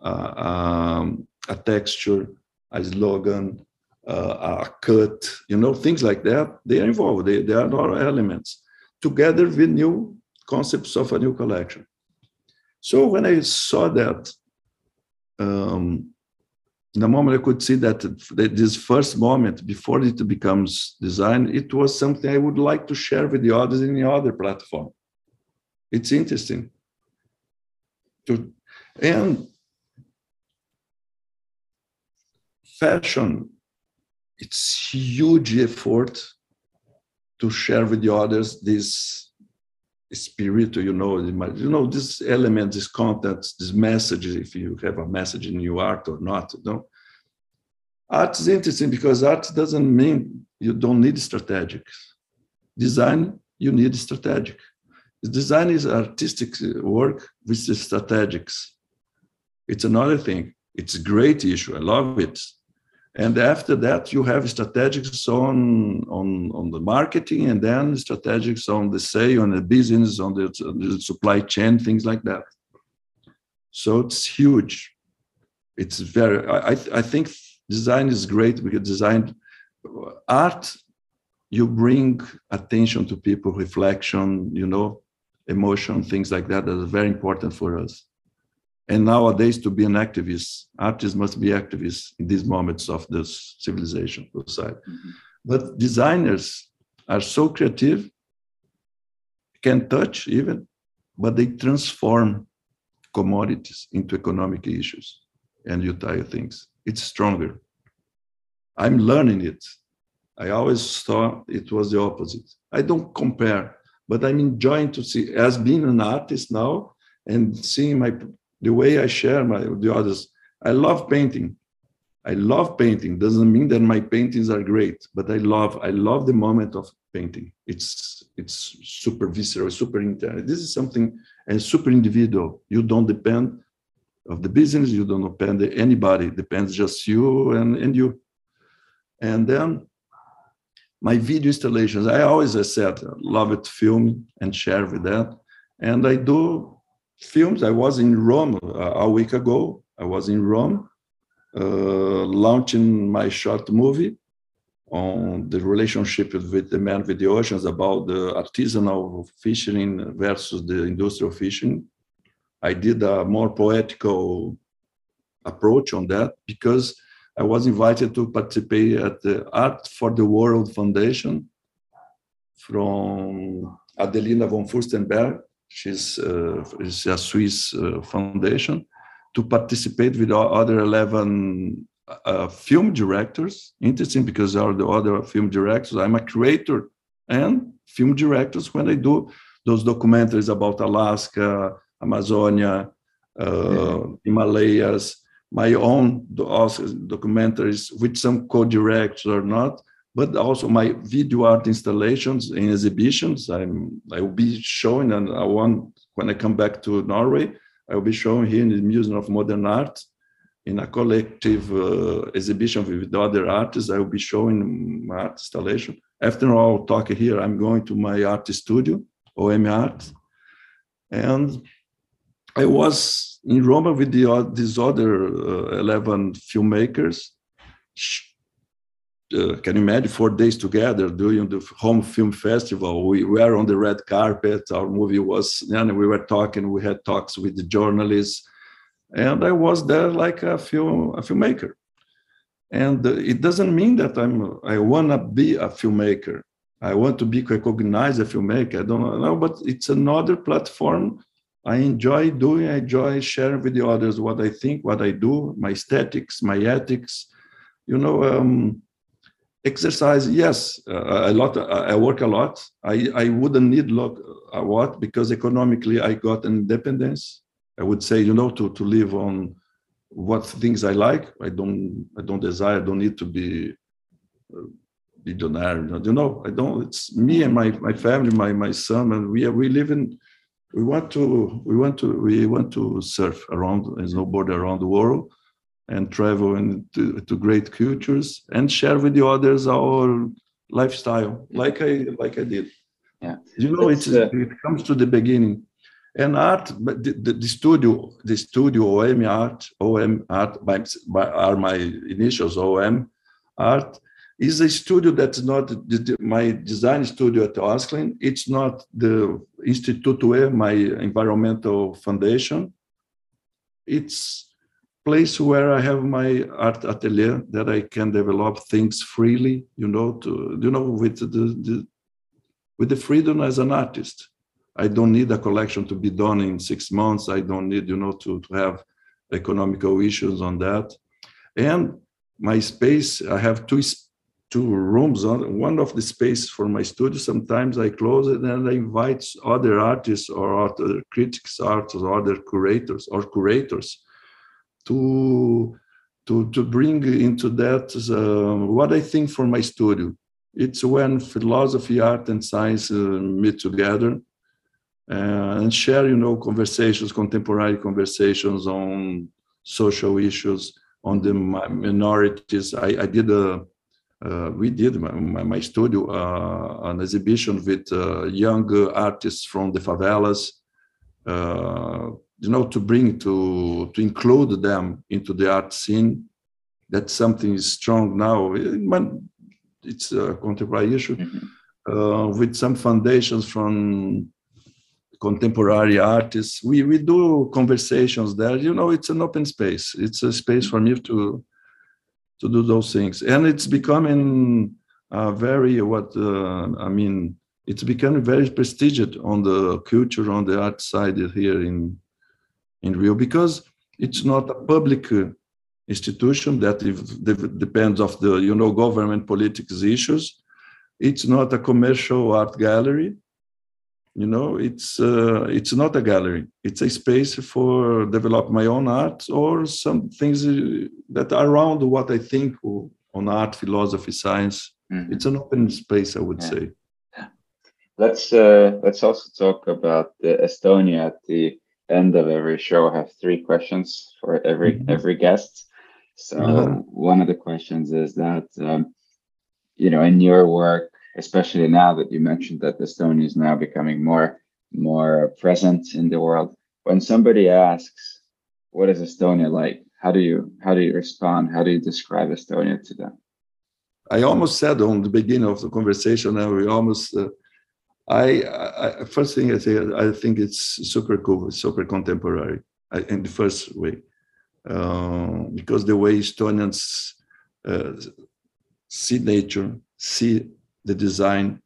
Speaker 1: uh, um, a texture, a slogan, uh, a cut, you know, things like that, they are involved. They, they are all elements together with new concepts of a new collection. So when I saw that, um, the moment I could see that this first moment before it becomes design, it was something I would like to share with the others in the other platform. It's interesting. To, and fashion, it's huge effort to share with the others this spirit, you know, you know, this element, this content, this message, if you have a message in your art or not, you know. Art is interesting because art doesn't mean you don't need strategic. Design, you need strategic. Design is artistic work with the strategics. It's another thing. It's a great issue. I love it. And after that, you have strategics on, on, on the marketing and then strategics on the sale, on the business, on the, on the supply chain, things like that. So it's huge. It's very, I, I think design is great because design, art, you bring attention to people, reflection, you know, emotion, things like that, that are very important for us. And nowadays, to be an activist, artists must be activists in these moments of this civilization society. Mm-hmm. But designers are so creative, can touch even, but they transform commodities into economic issues and utility things. It's stronger. I'm learning it. I always thought it was the opposite. I don't compare, but I'm enjoying to see as being an artist now and seeing my the way I share my the others. I love painting. I love painting. Doesn't mean that my paintings are great, but I love I love the moment of painting. It's it's super visceral, super internal. This is something and super individual. You don't depend of the business. You don't depend anybody. It depends just you and and you. And then my video installations. I always I said love it, film and share with that. And I do films. I was in Rome uh, a week ago. I was in Rome uh, launching my short movie on the relationship with the man with the oceans about the artisanal fishing versus the industrial fishing. I did a more poetical approach on that because I was invited to participate at the Art for the World Foundation from Adelina von Furstenberg, she's, uh, a Swiss uh, foundation, to participate with other 11 uh, film directors. Interesting because are the other film directors. I'm a creator and film directors when I do those documentaries about Alaska, Amazonia, uh, mm-hmm. Himalayas, my own documentaries with some co-directors or not but also my video art installations in exhibitions. I'm I will be showing and I want when I come back to Norway, I will be showing here in the Museum of Modern Art in a collective uh, exhibition with other artists. I will be showing my art installation. After all talk here, I'm going to my art studio, OM Art. And I was in Roma with the, these other uh, 11 filmmakers. Uh, can you imagine four days together doing the Rome film festival? We were on the red carpet. Our movie was, and we were talking. We had talks with the journalists, and I was there like a film a filmmaker. And it doesn't mean that I'm I wanna be a filmmaker. I want to be recognized a filmmaker. I don't know, but it's another platform I enjoy doing, I enjoy sharing with the others what I think, what I do, my aesthetics, my ethics. You know, um, exercise, yes, uh, a lot. Uh, I work a lot. I, I wouldn't need lot, a lot because economically I got independence. I would say, you know, to, to live on what things I like. I don't I don't desire. I don't need to be uh, billionaire. You know, I don't. It's me and my my family, my my son, and we are we live in we want to we want to we want to surf around and snowboard around the world and travel into to great cultures and share with the others our lifestyle like i like i did
Speaker 2: yeah
Speaker 1: you know it's, uh, it comes to the beginning and art but the, the, the studio the studio om art om art by, by are my initials om art is a studio that's not the, my design studio at Osklen. It's not the Instituto my environmental foundation. It's place where I have my art atelier that I can develop things freely, you know, to you know, with the, the with the freedom as an artist. I don't need a collection to be done in six months. I don't need, you know, to, to have economical issues on that. And my space, I have two two rooms on one of the spaces for my studio sometimes i close it and i invite other artists or other critics artists or other curators or curators to to to bring into that uh, what i think for my studio. It's when philosophy art and science uh, meet together uh, and share you know conversations contemporary conversations on social issues on the minorities. I, I did a uh, we did my, my studio uh, an exhibition with uh, young artists from the favelas you know to bring to to include them into the art scene that something is strong now. It's a contemporary issue mm-hmm. uh, with some foundations from contemporary artists. We we do conversations there. You know it's an open space. It's a space for me to to do those things. And it's becoming uh, very what uh, i mean it's becoming very prestigious on the culture on the art side here in in rio because it's not a public uh, institution that depends of the you know government politics issues. It's not a commercial art gallery. You know it's uh, it's not a gallery. It's a space for develop my own art or some things uh, that are around what i think on art philosophy science. Mm-hmm. it's an open space i would yeah. say.
Speaker 2: Let's uh, let's also talk about estonia at the end of every show i have three questions for every mm-hmm. every guest so uh-huh. one of the questions is that um, you know in your work especially now that you mentioned that Estonia is now becoming more more present in the world. When somebody asks, "What is Estonia like?" How do you how do you respond? How do you describe Estonia to them?
Speaker 1: I almost said on the beginning of the conversation, and we almost. Uh, I, I, first thing I say, I think it's super cool, super contemporary I, in the first way, uh, because the way Estonians uh, see nature, see the design,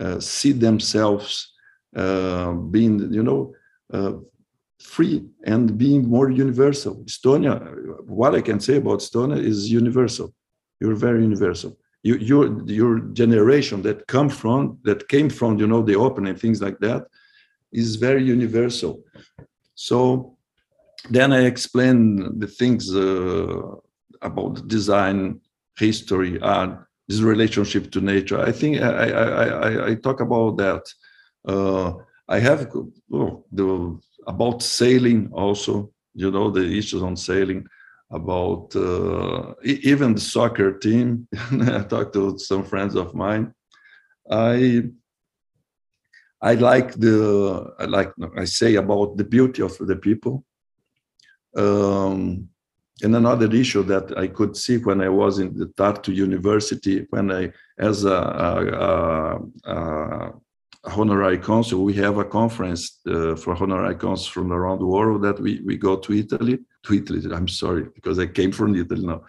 Speaker 1: uh, see themselves uh, being, you know, uh, free and being more universal. Estonia, what I can say about Estonia is universal. You're very universal. You, your your generation that come from that came from you know the open and things like that is very universal. So then I explain the things uh, about design, history, art, this relationship to nature. I think I, I, I, I talk about that. Uh, I have oh, the about sailing also. You know the issues on sailing about uh, even the soccer team. I talked to some friends of mine. I I like the I like I say about the beauty of the people. Um, and another issue that I could see when I was in the Tartu University, when I as a, a, a, a honorary consul, we have a conference uh, for honorary consuls from around the world that we, we go to Italy, to Italy, I'm sorry, because I came from Italy now.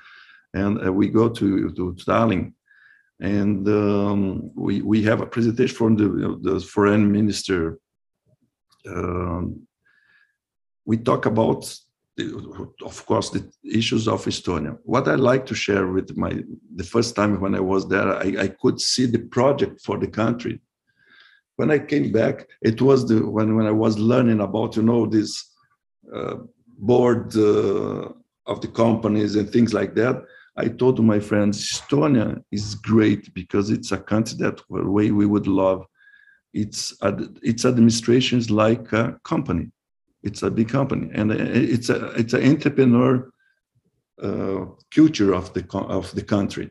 Speaker 1: And uh, we go to, to Tallinn and um, we, we have a presentation from the, the foreign minister. Um, we talk about, the, of course, the issues of Estonia. What I like to share with my, the first time when I was there, I, I could see the project for the country when I came back, it was the when when I was learning about you know this uh, board uh, of the companies and things like that. I told my friends Estonia is great because it's a country that way we would love. It's its administration is like a company. It's a big company, and it's a it's an entrepreneur uh, culture of the of the country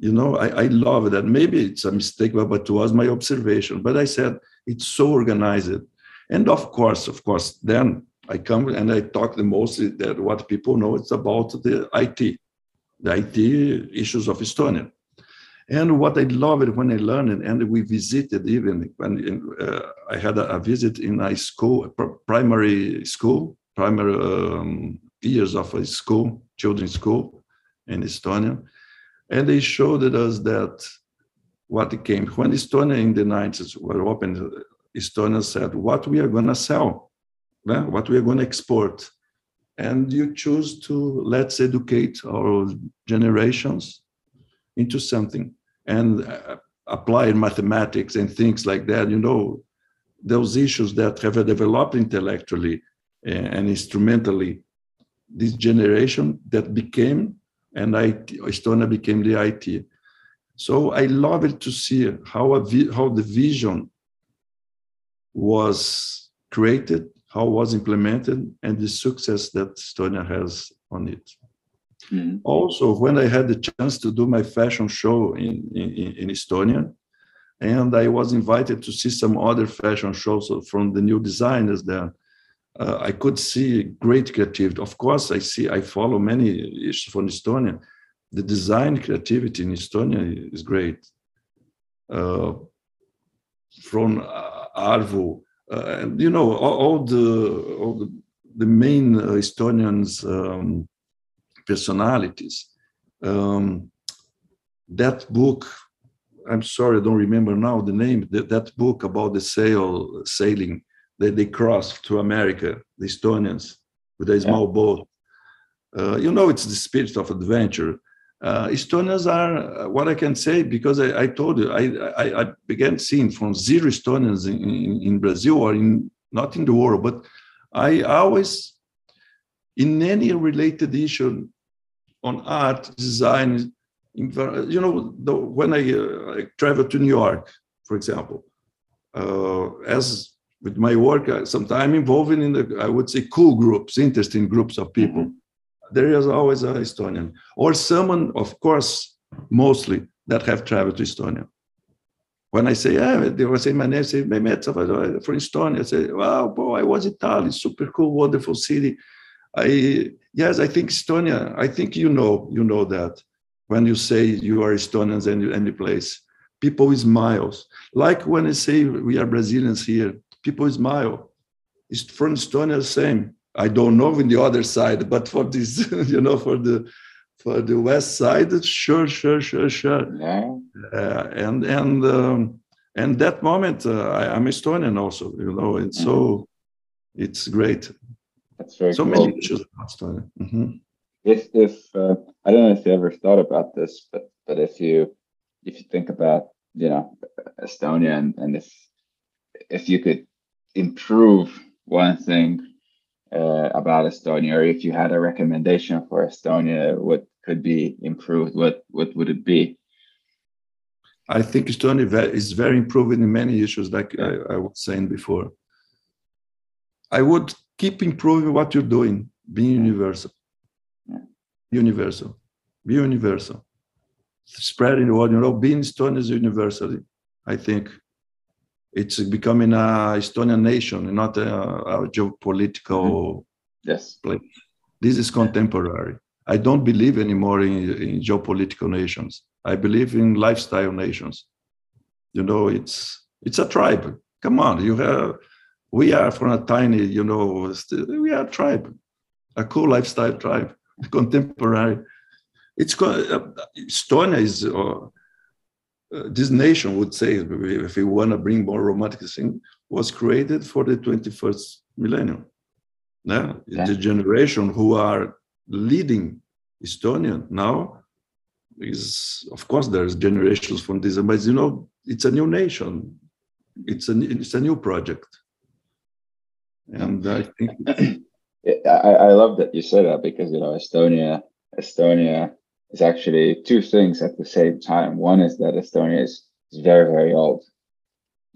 Speaker 1: you know I, I love that. Maybe it's a mistake but, but it was my observation. But i said it's so organized. And of course of course then i come and i talk the mostly that what people know it's about the it the it issues of estonia. And what i loved when i learned and we visited even when uh, i had a, a, visit in a school primary school primary um, years of a school children's school in estonia and they showed us that what came when Estonia in the 90s were opened, Estonia said, what we are going to sell, yeah? what we are going to export. And you choose to let's educate our generations into something and uh, apply mathematics and things like that. You know, those issues that have developed intellectually and instrumentally, this generation that became and IT, Estonia became the IT. So I love it to see how a, how the vision was created, how it was implemented, and the success that Estonia has on it. Mm-hmm. Also, when I had the chance to do my fashion show in, in, in Estonia, and I was invited to see some other fashion shows from the new designers there uh, I could see great creativity. Of course, I see, I follow many issues from Estonia. The design creativity in Estonia is great. Uh, from uh, Arvo, uh, and you know, all, all, the all the, the main uh, Estonians um, personalities. Um, that book, I'm sorry, I don't remember now the name. That, that book about the sail sailing they, they crossed to America, the Estonians, with a small boat. Uh, you know, it's the spirit of adventure. Uh, Estonians are uh, what I can say because I, I told you I, I, I, began seeing from zero Estonians in, in, in, Brazil or in not in the world, but I always in any related issue on art design, you know, the, when I, uh, I travel to New York, for example, uh, as with my work, sometimes involved in the, I would say, cool groups, interesting groups of people. Mm-hmm. There is always an Estonian or someone, of course, mostly that have traveled to Estonia. When I say, yeah, they will say my name, say Mehmet from Estonia. I say, wow, boy, I was in Tallinn, super cool, wonderful city. I yes, I think Estonia. I think you know, you know that when you say you are Estonians in any place, people smiles. Like when I say we are Brazilians here, people smile. It's from Estonia the same. I don't know in the other side, but for this, you know, for the for the west side, it's sure, sure, sure, sure. Yeah. Uh, and and um, and that moment, uh, I, am Estonian also, you know, and mm-hmm. so it's great.
Speaker 2: That's very
Speaker 1: so
Speaker 2: cool.
Speaker 1: many issues about Estonia. Mm-hmm.
Speaker 2: If if uh, I don't know if you ever thought about this, but but if you if you think about you know Estonia and, and if if you could improve one thing uh, about Estonia, or if you had a recommendation for Estonia, what could be improved? What what would it be?
Speaker 1: I think Estonia is very improving in many issues, like I, I was saying before. I would keep improving what you're doing, being universal. Universal. Be universal. Spreading the word, you know, being Estonia is universal. I think it's becoming a Estonian nation, not a, a geopolitical
Speaker 2: mm-hmm. yes.
Speaker 1: place. This is contemporary. I don't believe anymore in, in geopolitical nations. I believe in lifestyle nations. You know, it's it's a tribe. Come on, you have. We are from a tiny, you know, we are a tribe, a cool lifestyle tribe, contemporary. It's uh, Estonia is. Uh, uh, this nation would say, if we want to bring more romantic thing, was created for the 21st millennium. Now, yeah. the generation who are leading Estonia now is, of course, there's generations from this, but you know, it's a new nation. It's a it's a new project, and I think.
Speaker 2: I, I love that you said that because you know Estonia Estonia is actually two things at the same time. One is that Estonia is, is very very old.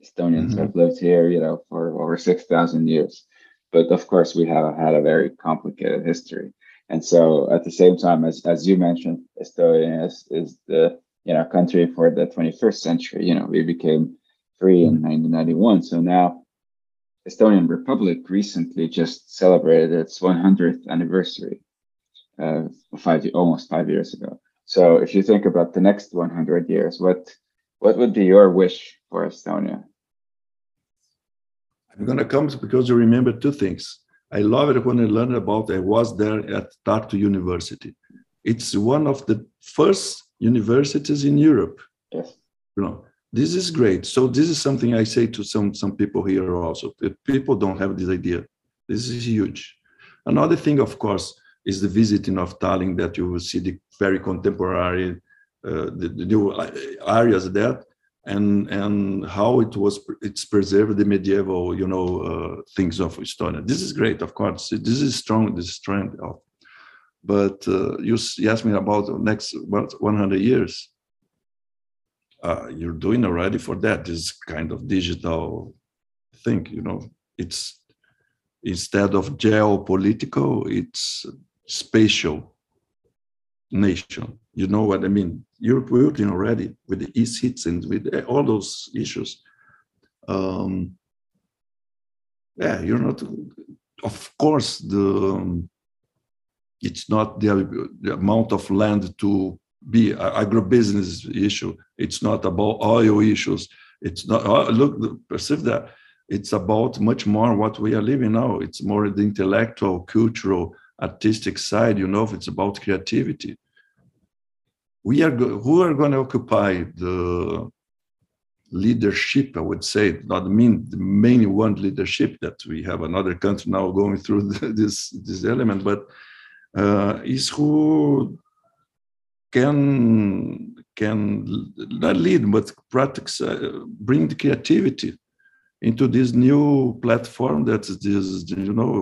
Speaker 2: Estonians mm-hmm. have lived here, you know, for over six thousand years, but of course we have had a very complicated history. And so at the same time, as, as you mentioned, Estonia is, is the you know country for the 21st century. You know, we became free in 1991. So now Estonian Republic recently just celebrated its 100th anniversary, uh, five almost five years ago. So if you think about the next 100 years, what what would be your wish for Estonia?
Speaker 1: I'm gonna come because you remember two things. I love it when I learned about I was there at Tartu University. It's one of the first universities in Europe.
Speaker 2: Yes.
Speaker 1: You know, this is great. So this is something I say to some some people here also. People don't have this idea. This is huge. Another thing, of course, is the visiting of Tallinn that you will see the very contemporary, uh, the, the new areas there and and how it was it's preserved the medieval you know uh, things of Estonia. This is great, of course. This is strong. This strength of. But uh, you, you asked me about the next 100 years. Uh, you're doing already for that. This kind of digital thing, you know. It's instead of geopolitical, it's spatial nation. You know what I mean? Europe working already with the e-seats and with all those issues. Um, yeah, you're not. Of course, the um, it's not the, the amount of land to be agribusiness issue. It's not about oil issues. It's not. Uh, look, perceive that it's about much more what we are living now. It's more the intellectual, cultural, artistic side. You know, if it's about creativity we are who are going to occupy the leadership i would say not mean the main one leadership that we have another country now going through this this element but uh, is who can can not lead but practice uh, bring the creativity into this new platform that is this you know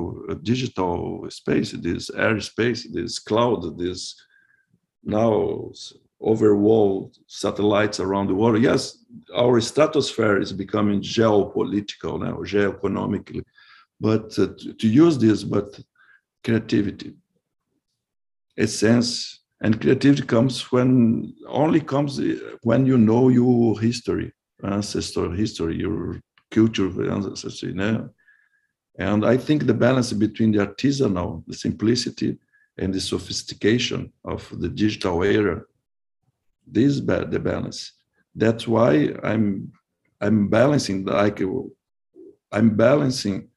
Speaker 1: digital space this airspace this cloud this now overall satellites around the world. Yes, our stratosphere is becoming geopolitical now, geoeconomically, but uh, to, to use this, but creativity, essence, and creativity comes when only comes when you know your history, ancestor history, your culture. You know? And I think the balance between the artisanal, the simplicity, and the sophistication of the digital era. This is the balance. That's why I'm I'm balancing like I'm balancing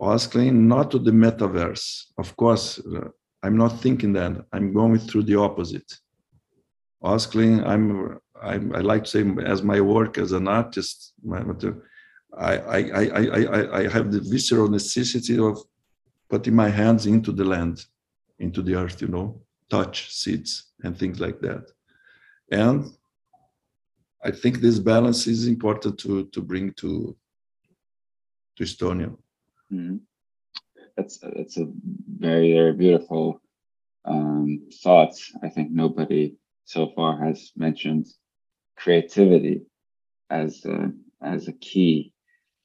Speaker 1: Osklen not to the metaverse. Of course, uh, I'm not thinking that. I'm going through the opposite. Osklen, I'm, I'm I like to say as my work as an artist, I, I, I, I, I have the visceral necessity of putting my hands into the land into the earth, you know, touch seeds and things like that. And I think this balance is important to to bring to to Estonia.
Speaker 2: Mm-hmm. That's that's a very very beautiful um, thought. I think nobody so far has mentioned creativity as a, as a key,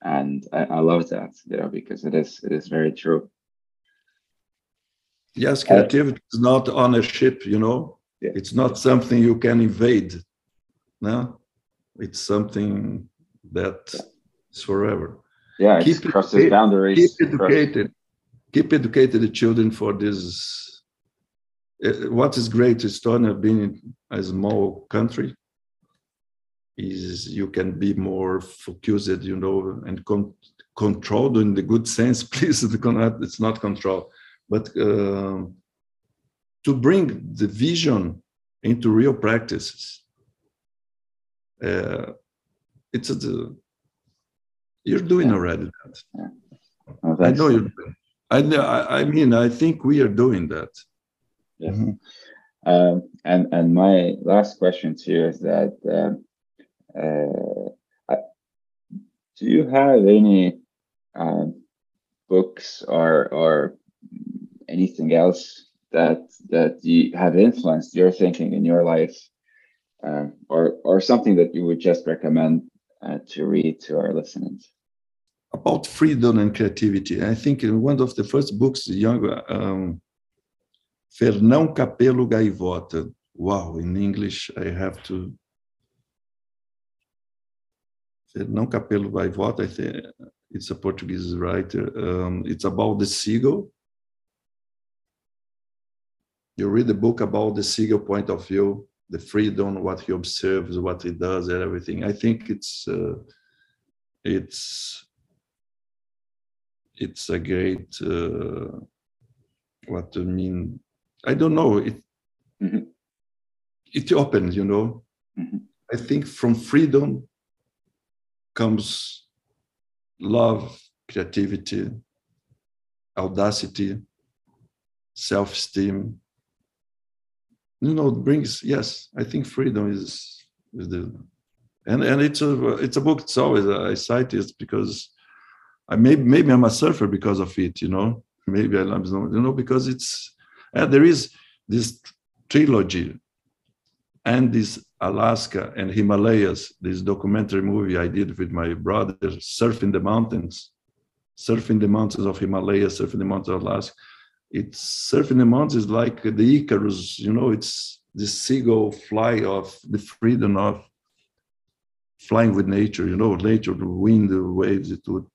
Speaker 2: and I, I love that, you know, because it is it is very true.
Speaker 1: Yes, creativity uh, is not on a ship you know. Yeah. It's not something you can invade. No, it's something that is forever.
Speaker 2: Yeah, keep crosses boundaries.
Speaker 1: Keep educated. Keep educated the children for this. Uh, what is great Estonia being a small country is you can be more focused, you know, and con- controlled in the good sense. Please, it's not control but uh, to bring the vision into real practices. Uh, it's a, you're doing already that. Yeah. Oh, I know you. I, I mean, I think we are doing that.
Speaker 2: Yes. Mm-hmm. Uh, and and my last question to you is that uh, I, do you have any uh, books or or anything else that that you have influenced your thinking in your life, uh, or or something that you would just recommend uh, to read to our listeners?
Speaker 1: About freedom and creativity, I think one of the first books, young um, Fernão Capelo Gaivota. Wow, in English, I have to. Fernão Capelo Gaivota, I think it's a Portuguese writer. Um, it's about the seagull you read the book about the seagull point of view, the freedom, what he observes, what he does, and everything. I think it's uh, it's it's a great uh, what I mean. I don't know. It mm-hmm. it opens, you know. Mm-hmm. I think from freedom comes love, creativity, audacity, self-esteem, you know it brings yes i think freedom is is the and and it's a it's a book it's always i cite it because i maybe maybe i'm a surfer because of it you know? Maybe i am you know because it's and there is this trilogy and this alaska and himalayas this documentary movie i did with my brother surfing the mountains surfing the mountains of himalaya surfing the mountains of alaska it's surfing the mountains is like the Icarus, you know, it's the seagull fly of the freedom of flying with nature, you know, nature, the wind, the waves, it would.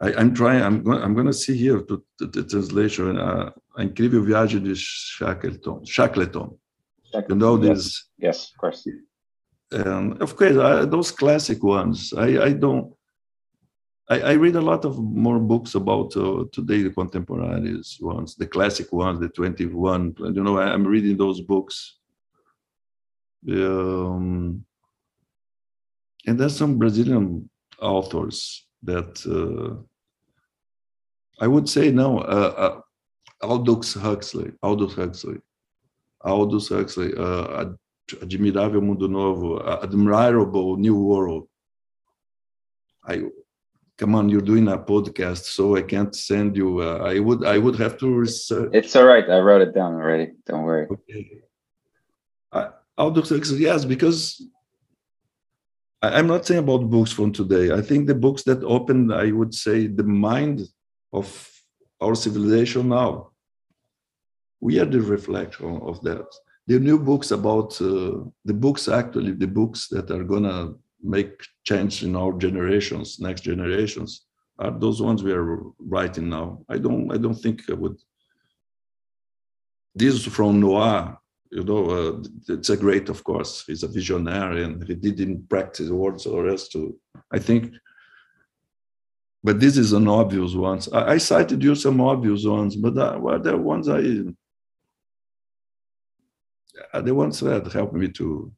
Speaker 1: I, am trying, I'm going, I'm going to see here to, the translation, uh, A Incrível Viagem de Shackleton. Shackleton.
Speaker 2: You know this? Yes, of course.
Speaker 1: And of course, I, those classic ones, I, I don't, I, I, read a lot of more books about uh, today the contemporary ones, the classic ones, the 21. You know, I, am reading those books. Um, and there's some Brazilian authors that uh, I would say no, uh, uh Aldous Huxley, Aldous Huxley, Aldous Huxley, uh, Admirável Mundo Novo, Admirable New World. I come on you're doing a podcast so i can't send you uh, i would i would have to research.
Speaker 2: It's all right i wrote it down already don't worry. Okay.
Speaker 1: I, i'll do yes because I, i'm not saying about books from today. I think the books that opened, i would say the mind of our civilization now we are the reflection of that the new books about uh, the books actually the books that are gonna make change in our generations, next generations, are those ones we are writing now. I don't, I don't think I would. This from Noah, you know, uh, it's a great, of course. He's a visionary and he didn't practice words or else to. I think, but this is an obvious one. I, I cited you some obvious ones, but uh, well, there ones I. Uh, the ones that helped me to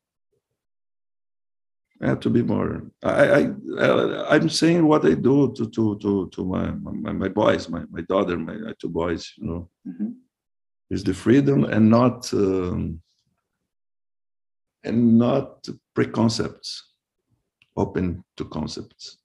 Speaker 1: I have to be more. I, I, I'm saying what I do to to to to my my, my boys, my my daughter, my, my two boys. You know, mm-hmm. is the freedom and not um, and not preconcepts, open to concepts.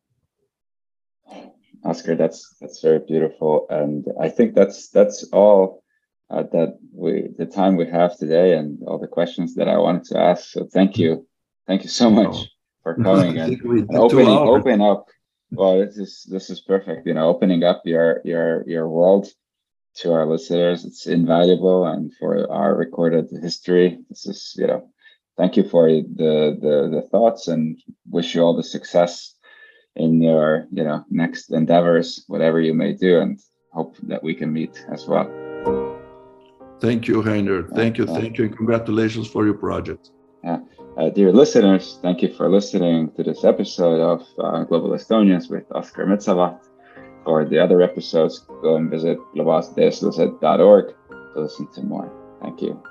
Speaker 2: Oskar, that's that's very beautiful, and I think that's that's all uh, that we the time we have today and all the questions that I wanted to ask. So thank you, thank you so much
Speaker 1: Oh.
Speaker 2: for coming and, and opening open up. Well, this is this is perfect. You know, opening up your your your world to our listeners. It's invaluable, and for our recorded history, this is you know. Thank you for the the the thoughts, and wish you all the success in your you know next endeavors, whatever you may do, and hope that we can meet as well.
Speaker 1: Thank you, Rainer. Thank you,
Speaker 2: Yeah.
Speaker 1: thank you, and congratulations for your project.
Speaker 2: Uh, dear listeners, thank you for listening to this episode of uh, Global Estonians with Oskar Metsavaht. For the other episodes, go and visit globalsdesluzet.org to listen to more. Thank you.